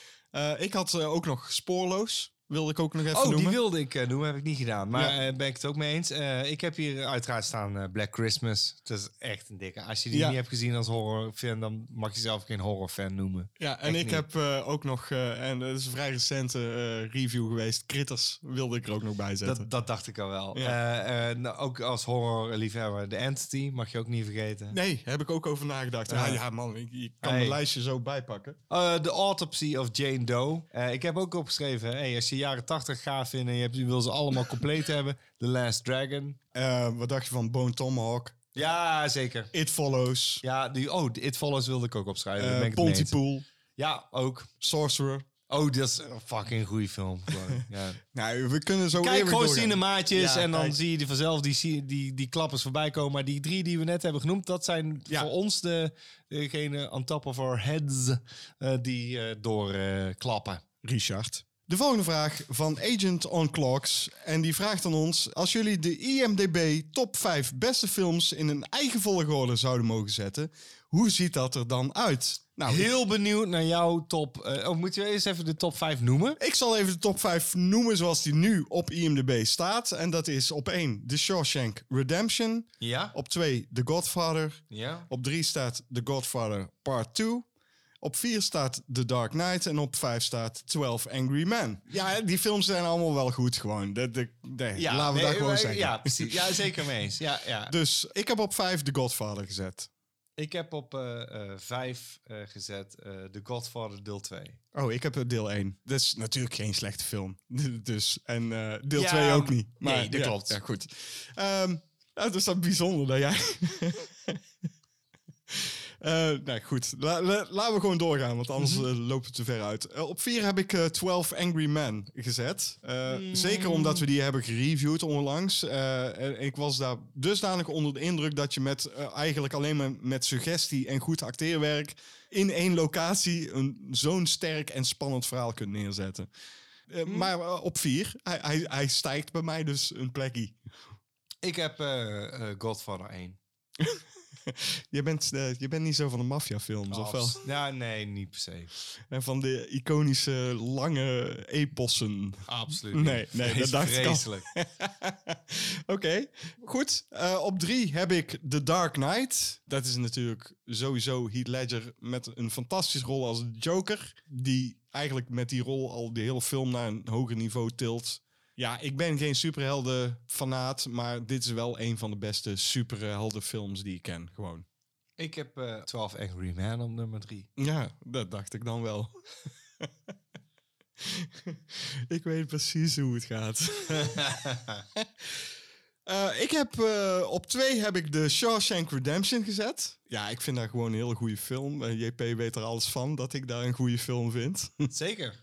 Ik had ook nog Spoorloos. Wilde ik ook nog even Oh, noemen. die wilde ik eh, doen, heb ik niet gedaan. Maar Ja. eh, ben ik het ook mee eens. Eh, ik heb hier uiteraard staan Black Christmas. Dat is echt een dikke. Als je die Ja. niet hebt gezien als horrorfan, dan mag je zelf geen horrorfan noemen. Ja, en Echt ik niet. heb ook nog, en dat is een vrij recente review geweest, Critters wilde ik er ook nog bij zetten. Dat, dat dacht ik al wel. Ja. Nou, ook als horrorliefhebber, The Entity mag je ook niet vergeten. Nee, heb ik ook over nagedacht. Ja, Ja. man, ik, ik kan Hey. mijn lijstje zo bijpakken. The Autopsy of Jane Doe. Ik heb ook opgeschreven, hey, als je jaren 80 gaaf vindt en je, hebt, je wil ze allemaal compleet (laughs) hebben, The Last Dragon. Eh, wat dacht je van Bone Tomahawk? Ja, zeker. It Follows. Ja, die, oh, It Follows wilde ik ook opschrijven. Daar ben eh ik het mee eens. Pontypool. Ja, ook. Sorcerer. Oh, dat is een fucking goede film. (laughs) gewoon. ja. Nou, we kunnen zo Kijk eeuwig gewoon doorgaan. cinemaatjes Ja, en dan kijk. zie je die vanzelf die, die, die, die klappers voorbij komen. Maar die drie die we net hebben genoemd, dat zijn Ja. voor ons de, degene on top of our heads eh, die eh doorklappen. Richard. De volgende vraag van Agent on Clocks. En die vraagt aan ons: als jullie de IMDb top 5 beste films in een eigen volgorde zouden mogen zetten, hoe ziet dat er dan uit? Nou, Heel benieuwd naar jouw top. eh oh, moet je eerst even de top 5 noemen? Ik zal even de top 5 noemen zoals die nu op IMDb staat. En dat is op 1 The Shawshank Redemption. Ja. Op 2 The Godfather. Ja. Op 3 staat The Godfather Part 2. Op 4 staat The Dark Knight. En op 5 staat 12 Angry Men. Ja, die films zijn allemaal wel goed gewoon. De, de, de- ja laten we nee, dat gewoon maar- zeggen. Ja, precies. Ja, zeker mee eens. Ja, ja. Dus ik heb op 5 The Godfather gezet. Ik heb op 5 gezet eh The Godfather deel 2. Oh, ik heb deel 1. Dat is natuurlijk geen slechte film. (laughs) dus, en eh, deel Ja, 2 ook niet. nee, dat ja, klopt. Ja, goed. Ehm nou, dat is dan bijzonder dat jij... (laughs) Eh nou goed, La- la- laten we gewoon doorgaan, want anders Mhm. eh, lopen we te ver uit. Eh, op 4 heb ik eh 12 Angry Men gezet. Eh, Zeker omdat we die hebben gereviewd onlangs. Eh, en ik was daar dusdanig onder de indruk dat je met eigenlijk alleen maar met suggestie en goed acteerwerk in één locatie een zo'n sterk en spannend verhaal kunt neerzetten. Eh, Maar op 4, hij, hij, hij stijgt bij mij dus een plekje. Ik heb eh, eh, Godfather 1. (laughs) (laughs) Je bent, eh, je bent niet zo van de maffiafilms, of wel? Ja, nee, niet per se. En van de iconische lange epossen. Absoluut Nee, nee, (laughs) dat dacht ik. (laughs) Oké, goed. Eh, op drie heb ik The Dark Knight. Dat is natuurlijk sowieso Heath Ledger met een fantastische rol als Joker. Die eigenlijk met die rol al de hele film naar een hoger niveau tilt. Ja, ik ben geen superhelden-fanaat, maar dit is wel een van de beste superheldenfilms die ik ken, gewoon. Ik heb eh 12 Angry Men op nummer 3. Ja, dat dacht ik dan wel. (laughs) ik weet precies hoe het gaat. (laughs) Eh, ik heb eh, op twee heb ik de Shawshank Redemption gezet. Ja, ik vind dat gewoon een hele goede film. Eh, JP weet er alles van dat ik daar een goede film vind. (laughs) Zeker.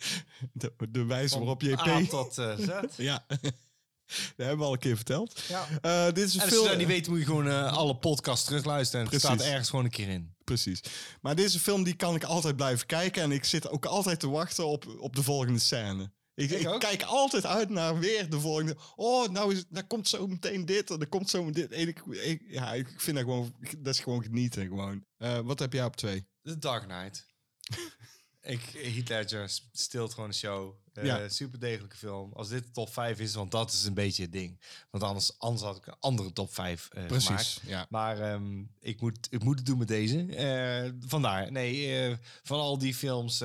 de, de wijze waarop JP... A tot Z. (laughs) Ja, (laughs) dat hebben we al een keer verteld. Ja. Dit is een En als je film... dat niet weet, moet je gewoon alle podcasts terugluisteren. En het staat ergens gewoon een keer in. Precies. Maar deze film die kan ik altijd blijven kijken. En ik zit ook altijd te wachten op, op de volgende scène. Ik, Ik ik ook. kijk altijd uit naar weer de volgende. Oh, nou, is, nou komt zo meteen dit en er komt zo dit. En ik, ik, ja, ik vind dat gewoon, dat is gewoon genieten gewoon. Eh, wat heb jij op twee? The Dark Knight. (laughs) ik, Heath Ledger stilt gewoon een show. Eh, Ja. Super degelijke film. Als dit de top 5 is, want dat is een beetje het ding. Want anders, anders had ik een andere top 5 eh gemaakt. ja. Maar ehm, ik, moet, ik moet het doen met deze. Vandaar. Nee, van al die films.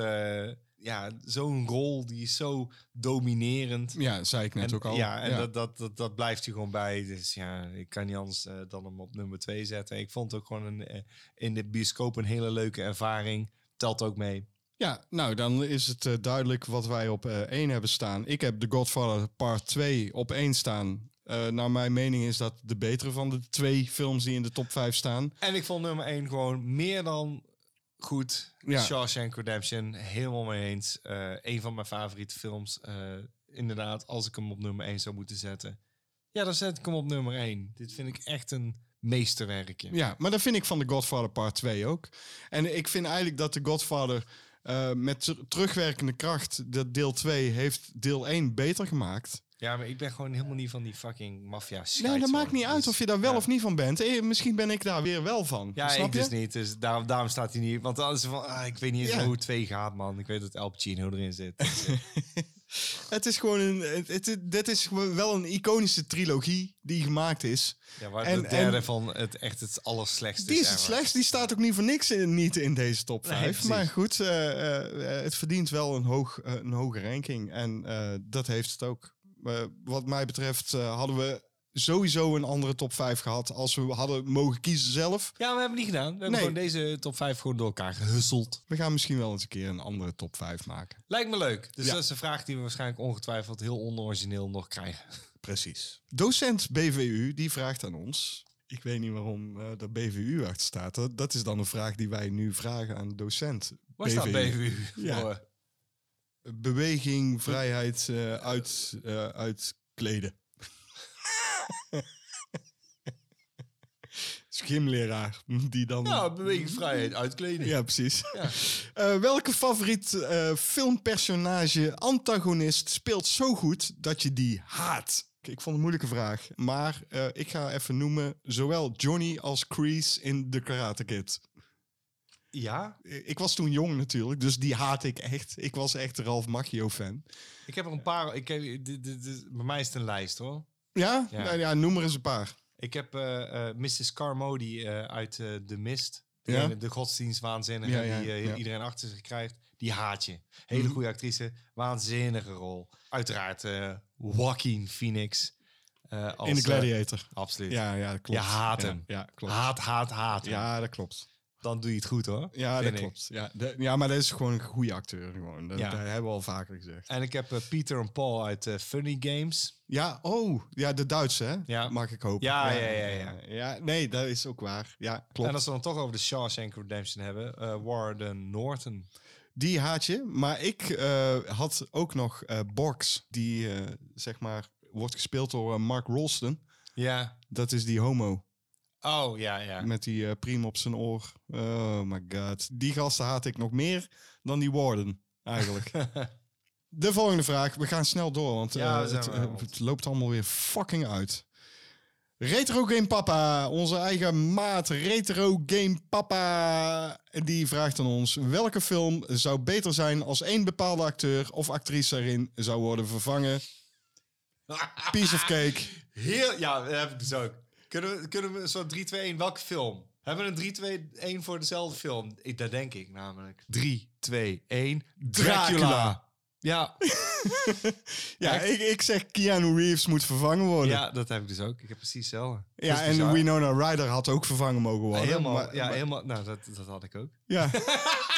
Ja, zo'n rol die is zo dominerend. Ja, zei ik net En, ook al. Ja, en Dat, dat, dat, dat blijft je gewoon bij. Dus ja, ik kan niet anders eh, dan hem op nummer 2 zetten. Ik vond het ook gewoon een, eh, in de bioscoop een hele leuke ervaring. Telt ook mee. Ja, nou dan is het eh, duidelijk wat wij op 1 hebben staan. Ik heb The Godfather Part 2 op 1 staan. Naar mijn mening is dat de betere van de twee films die in de top 5 staan. En ik vond nummer 1 gewoon meer dan goed. Ja. Shawshank Redemption, helemaal mee eens. Eh een van mijn favoriete films. Eh, inderdaad, als ik hem op nummer 1 zou moeten zetten. Ja, dan zet ik hem op nummer 1. Dit vind ik echt een meesterwerkje. Ja, maar dat vind ik van The Godfather Part 2 ook. En ik vind eigenlijk dat The Godfather eh, met ter- terugwerkende kracht, dat deel 2 heeft deel 1 beter gemaakt. Ja, maar ik ben gewoon helemaal niet van die fucking maffia Nee, dat maakt niet uit of je daar wel ja. of niet van bent. Eh, misschien ben ik daar weer wel van. Ja, snap ik je? dus niet. Dus daarom, daarom staat hij niet. Want anders van, ah, ik weet niet eens Ja. hoe het 2 gaat, man. Ik weet dat El Pacino erin zit. Dus, eh, (laughs) Het is gewoon een. Het, het, dit is wel een iconische trilogie die gemaakt is. ja, waar En- de derde en- van het echt het allerslechtste Die is het ever. slechtst. Die staat ook niet voor niks in, niet in deze top Nee, 5. precies. maar goed, eh, het verdient wel een, hoog, een hoge ranking. En dat heeft het ook. Eh, wat mij betreft eh, hadden we sowieso een andere top 5 gehad als we hadden mogen kiezen zelf. Ja, we hebben het niet gedaan. We hebben Nee. gewoon deze top 5 gewoon door elkaar gehusseld. We gaan misschien wel eens een keer een andere top 5 maken. Lijkt me leuk. Dus Ja. dat is een vraag die we waarschijnlijk ongetwijfeld heel onorigineel nog krijgen. (laughs) Precies. Docent BVU die vraagt aan ons. Ik weet niet waarom eh er BVU achter staat. Dat, dat is dan een vraag die wij nu vragen aan docent. Waar staat BVU Ja. voor? Beweging, vrijheid, eh, uit, eh, uitkleden. (laughs) Schimleraar. Die dan... Ja, bewegingsvrijheid, uitkleding. Ja, precies. Ja. (laughs) Eh, welke favoriet filmpersonage, antagonist speelt zo goed dat je die haat? Ik vond het een moeilijke vraag. Maar ik ga even noemen zowel Johnny als Kreese in The Karate Kid. Ja, Ik was toen jong natuurlijk, dus die haat ik echt. Ik was echt een Ralph Macchio fan. ik heb er een paar. Ik heb, dit, dit, dit- bij mij is het een lijst hoor. Ja? Ja. Nou ja, noem er eens een paar. Ik heb eh, eh, Mrs. Carmody eh, uit The Mist. Ja? De, de godsdienstwaanzinnige Ja, ja, die. Mhm. iedereen achter zich krijgt. Die haat je. Hele goede actrice. Waanzinnige rol. Uiteraard Joaquin Phoenix. als, in eh, Gladiator. absoluut. Ja, ja, klopt. Je haat Ja, hem. Ja, klopt. Haat, haat, haat. Ja, dat klopt. Dan doe je het goed hoor. Ja, dat ik. klopt. Ja, de- ja, maar dat is gewoon een goede acteur. Gewoon. Dat, Ja. dat hebben we al vaker gezegd. En ik heb eh, Peter en Paul uit eh, Funny Games. Ja, oh, ja, de Duitse, hè? Ja. Mag ik hopen. Ja, ja, ja, ja. Ja, nee, dat is ook waar. Ja, klopt. En als we dan toch over de Shawshank Redemption hebben. eh Warden Norton. Die haat je. Maar ik had ook nog Borks, die zeg maar wordt gespeeld door Mark Rolston. Ja. Dat is die homo Oh, ja, ja. met die eh priem op zijn oor. Oh my god. Die gasten haat ik nog meer dan die Warden, eigenlijk. (laughs) De volgende vraag. We gaan snel door, want Ja, eh, het, eh, het loopt allemaal weer fucking uit. Retro Game Papa, onze eigen maat Retro Game Papa, die vraagt aan ons: welke film zou beter zijn als één bepaalde acteur of actrice erin zou worden vervangen? (laughs) Piece of cake. Heel, ja, dat heb ik dus ook. Kunnen we, kunnen we een soort 3, 2, 1, welke film? Hebben we een 3, 2, 1 voor dezelfde film? Ik, dat denk ik namelijk. 3, 2, 1. Dracula. Dracula. Ja, (laughs) Ja, ik, ik zeg Keanu Reeves moet vervangen worden. Ja, ja, dat heb ik dus ook. Ik heb precies hetzelfde. Is en bizar. Winona Ryder had ook vervangen mogen worden. Helemaal, maar- ja, maar- helemaal. Nou, dat, dat had ik ook. ja. (laughs)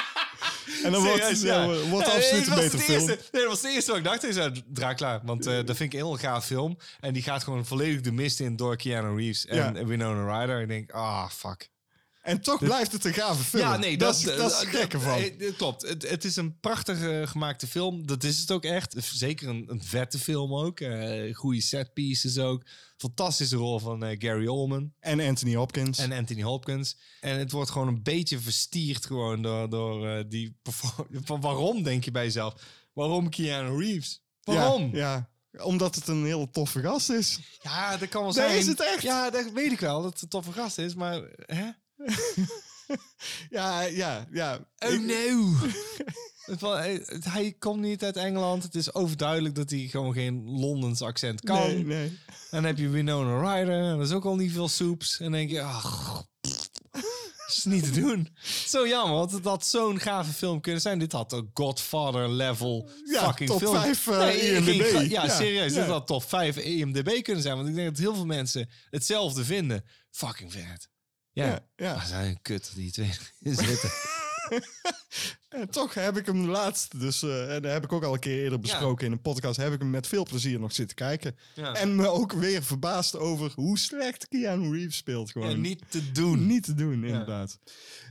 en dan wordt, ja, Ja, absoluut het een het film. Eerste, nee, dat was het eerste wat ik dacht. Is uh, Dracula. Want eh, dat vind ik een heel gaaf film. En die gaat gewoon volledig de mist in door Keanu Reeves en. Winona Ryder. Ik denk, ah, fuck. En toch blijft het een gave film. Ja, nee, dat, dat, is, dat is het gekke van. eh, klopt. Het, het is een prachtig eh, gemaakte film. Dat is het ook echt. Zeker een, een vette film ook. Eh goede set pieces ook. Fantastische rol van Gary Oldman En Anthony Hopkins. en Anthony Hopkins. En het wordt gewoon een beetje verstierd gewoon door, door die (laughs) Van waarom denk je bij jezelf? Waarom Keanu Reeves? Waarom? Ja, ja, omdat het een hele toffe gast is. Ja, dat kan wel Nee, zijn. is het echt? Ja, dat weet ik wel. Dat het een toffe gast is, maar... Hè? (laughs) Ja, ja, ja. Oh Ik- no! (laughs) Hij, komt niet uit Engeland. Het is overduidelijk dat hij gewoon geen Londens accent kan. Nee, nee. En dan heb je Winona Ryder. En dat is ook al niet veel soeps. En dan denk je, ach, dat is niet te doen. Zo jammer, want het had zo'n gave film kunnen zijn. Dit had een Godfather level Ja, fucking top film. 5 uh, Nee, ik ging IMDb. gra- ja, serieus. Ja. Dit had top 5 IMDb kunnen zijn. Want ik denk dat heel veel mensen hetzelfde vinden. Fucking vet. Ja, Ja. Maar zijn kut die twee (laughs) zitten. (laughs) En toch heb ik hem laatst, dus eh, en dat heb ik ook al een keer eerder besproken in een podcast, heb ik hem met veel plezier nog zitten kijken. Ja. En me ook weer verbaasd over hoe slecht Keanu Reeves speelt. Gewoon. Ja, niet te doen. Niet te doen, inderdaad.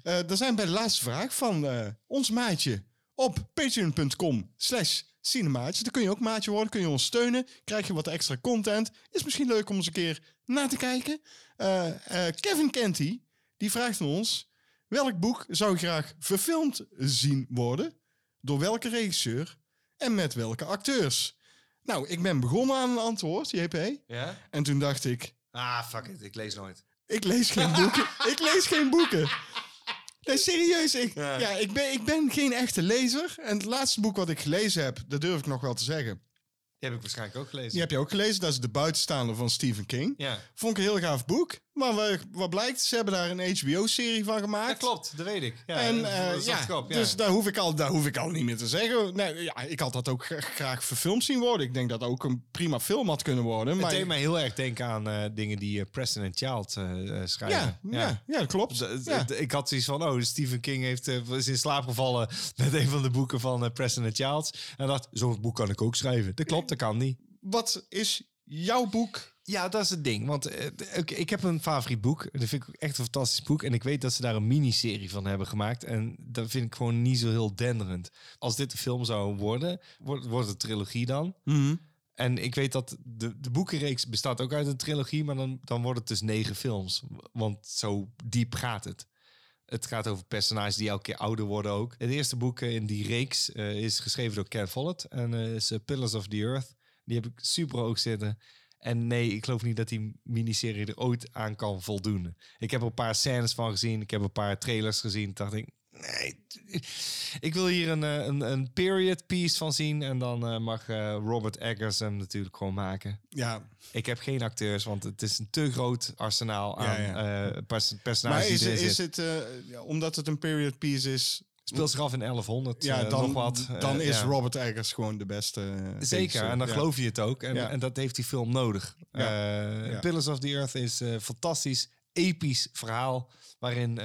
Eh er zijn bij de laatste vraag van eh, ons maatje op patreon.com slash cinemaatje. Daar kun je ook maatje worden, kun je ons steunen. Krijg je wat extra content. Is misschien leuk om eens een keer na te kijken. Eh, eh, Kevin Kenty, die vraagt aan ons... Welk boek zou je graag verfilmd zien worden? Door welke regisseur? En met welke acteurs? Nou, ik ben begonnen aan een antwoord, JP. Ja? En toen dacht ik... Ah, fuck it. Ik lees nooit. Ik lees geen boeken. (laughs) ik lees geen boeken. Nee, serieus. Ik, Ja. ja. ik, ben, ik ben geen echte lezer. En het laatste boek wat ik gelezen heb, dat durf ik nog wel te zeggen. Die heb ik waarschijnlijk ook gelezen. Die heb je ook gelezen. Dat is De Buitenstaander van Stephen King. Ja. Vond ik een heel gaaf boek. Maar wat, wat blijkt, ze hebben daar een HBO-serie van gemaakt. Dat klopt, dat weet ik. Ja, En dat eh, ja, ik op, ja. dus daar hoef, ik al, daar hoef ik al niet meer te zeggen. Nee, ja, ik had dat ook gra- graag verfilmd zien worden. Ik denk dat ook een prima film had kunnen worden. Het Maar deed mij heel erg denken aan eh, dingen die eh, Preston en Child schrijven. ja, ja. Ja, dat klopt. Ik had zoiets van, oh, Stephen King heeft, is in slaap gevallen (laughs) met een van de boeken van Preston en Childs. En dacht, zo'n boek kan ik ook schrijven. Dat klopt, dat kan niet. Wat is jouw boek? Ja, dat is het ding. Want eh, ik, ik heb een favoriet boek. Dat vind ik echt een fantastisch boek. En ik weet dat ze daar een miniserie van hebben gemaakt. En dat vind ik gewoon niet zo heel denderend. Als dit een film zou worden, wordt, wordt het een trilogie dan. En ik weet dat de, de boekenreeks bestaat ook uit een trilogie, maar dan, dan wordt het dus negen films. Want zo diep gaat het. Het gaat over personages die elke keer ouder worden ook. Het eerste boek eh, in die reeks eh, is geschreven door Ken Follett en eh, is Pillars of the Earth. Die heb ik super hoog zitten. En nee, ik geloof niet dat die miniserie er ooit aan kan voldoen. Ik heb er een paar scènes van gezien. Ik heb een paar trailers gezien. Dacht ik, nee, ik wil hier een, eh, een, een period piece van zien. En dan eh, mag eh, Robert Eggers hem natuurlijk gewoon maken. Ja, Ik heb geen acteurs, want het is een te groot arsenaal aan Ja, eh, pers- maar personages is, die het, ja, omdat het een period piece is, Speelt zich af in 1100, ja, dan, nog wat. dan is ja. Robert Eggers gewoon de beste. Zeker, en dan geloof je het ook. En, en dat heeft die film nodig. Pillars of the Earth is een fantastisch, episch verhaal... waarin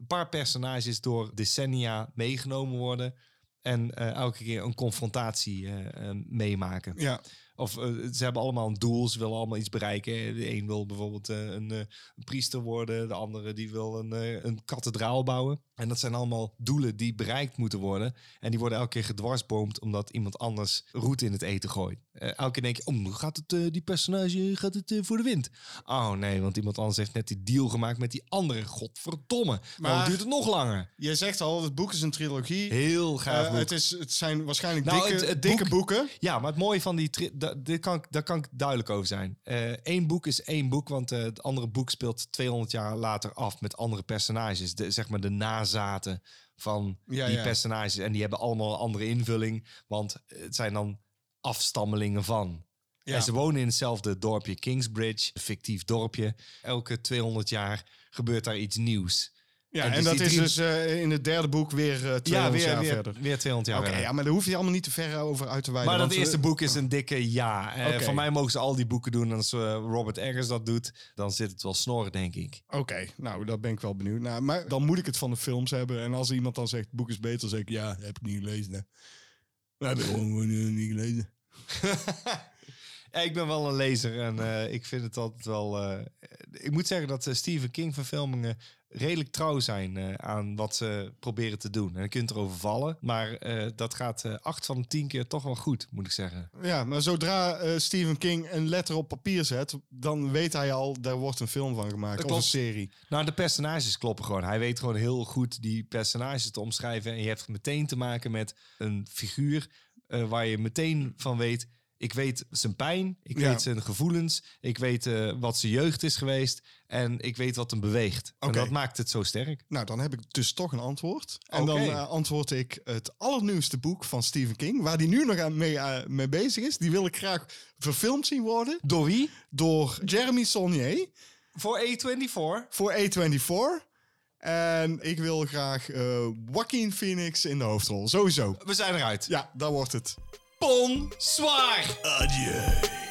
een paar personages door decennia meegenomen worden... en eh, elke keer een confrontatie eh, eh, meemaken. Ja, Of ze hebben allemaal een doel, ze willen allemaal iets bereiken. De een wil bijvoorbeeld een, een priester worden, de andere die wil een, een kathedraal bouwen. En dat zijn allemaal doelen die bereikt moeten worden. En die worden elke keer gedwarsboomd omdat iemand anders roet in het eten gooit. Eh, elke keer denk je, oh, gaat het, eh, die personage gaat het eh, voor de wind? Oh nee, want iemand anders heeft net die deal gemaakt met die andere. Godverdomme, maar Maar- duurt het nog langer? je zegt al, het boek is een trilogie. Heel gaaf boek. het, is, het zijn waarschijnlijk Nou, dikke, het- het dikke boek- boeken. Ja, maar het mooie van die... da- dit kan, daar kan ik duidelijk over zijn. Eén boek is één boek, want het andere boek speelt 200 jaar later af met andere personages. De, zeg maar de nazaten van Ja, die ja. personages. En die hebben allemaal een andere invulling, want het zijn dan afstammelingen van. Ja. En ze wonen in hetzelfde dorpje Kingsbridge, een fictief dorpje. Elke 200 jaar gebeurt daar iets nieuws. Ja, en en, dus dat is drie- dus eh, in het derde boek weer eh 200 Ja, weer, jaar weer, verder. weer 200 jaar verder. ja, maar daar hoef je allemaal niet te ver over uit te wijden. Maar dat want, eerste eh, boek is een dikke ja. Eh, Oké. Van mij mogen ze al die boeken doen. En als eh, Robert Eggers dat doet, dan zit het wel snoren, denk ik. Oké, nou, daar ben ik wel benieuwd naar. Maar dan moet ik het van de films hebben. En als iemand dan zegt, het boek is beter, dan zeg ik, ja, heb ik niet gelezen. hè. We hebben (laughs) gewoon eh, niet gelezen. (laughs) Ja, ik ben wel een lezer en eh, ik vind het altijd wel... eh, ik moet zeggen dat eh, Stephen King verfilmingen redelijk trouw zijn eh, aan wat ze proberen te doen. En je kunt erover vallen, maar eh, dat gaat eh, acht van de tien keer toch wel goed, moet ik zeggen. Ja, maar zodra Stephen King een letter op papier zet, dan weet hij al, daar wordt een film van gemaakt. Of een serie. Nou, de personages kloppen gewoon. Hij weet gewoon heel goed die personages te omschrijven. En je hebt meteen te maken met een figuur waar je meteen van weet... Ik weet zijn pijn, ik Ja. weet zijn gevoelens, ik weet wat zijn jeugd is geweest en ik weet wat hem beweegt. En dat maakt het zo sterk. Nou, dan heb ik dus toch een antwoord. En dan eh, antwoord ik het allernieuwste boek van Stephen King, waar hij nu nog aan mee, eh, mee bezig is. Die wil ik graag verfilmd zien worden Door wie? door Jeremy Saulnier Voor A24. voor A24. En ik wil graag eh Joaquin Phoenix in de hoofdrol. Sowieso. We zijn eruit. Ja, daar wordt het. Bonsoir! Adieu.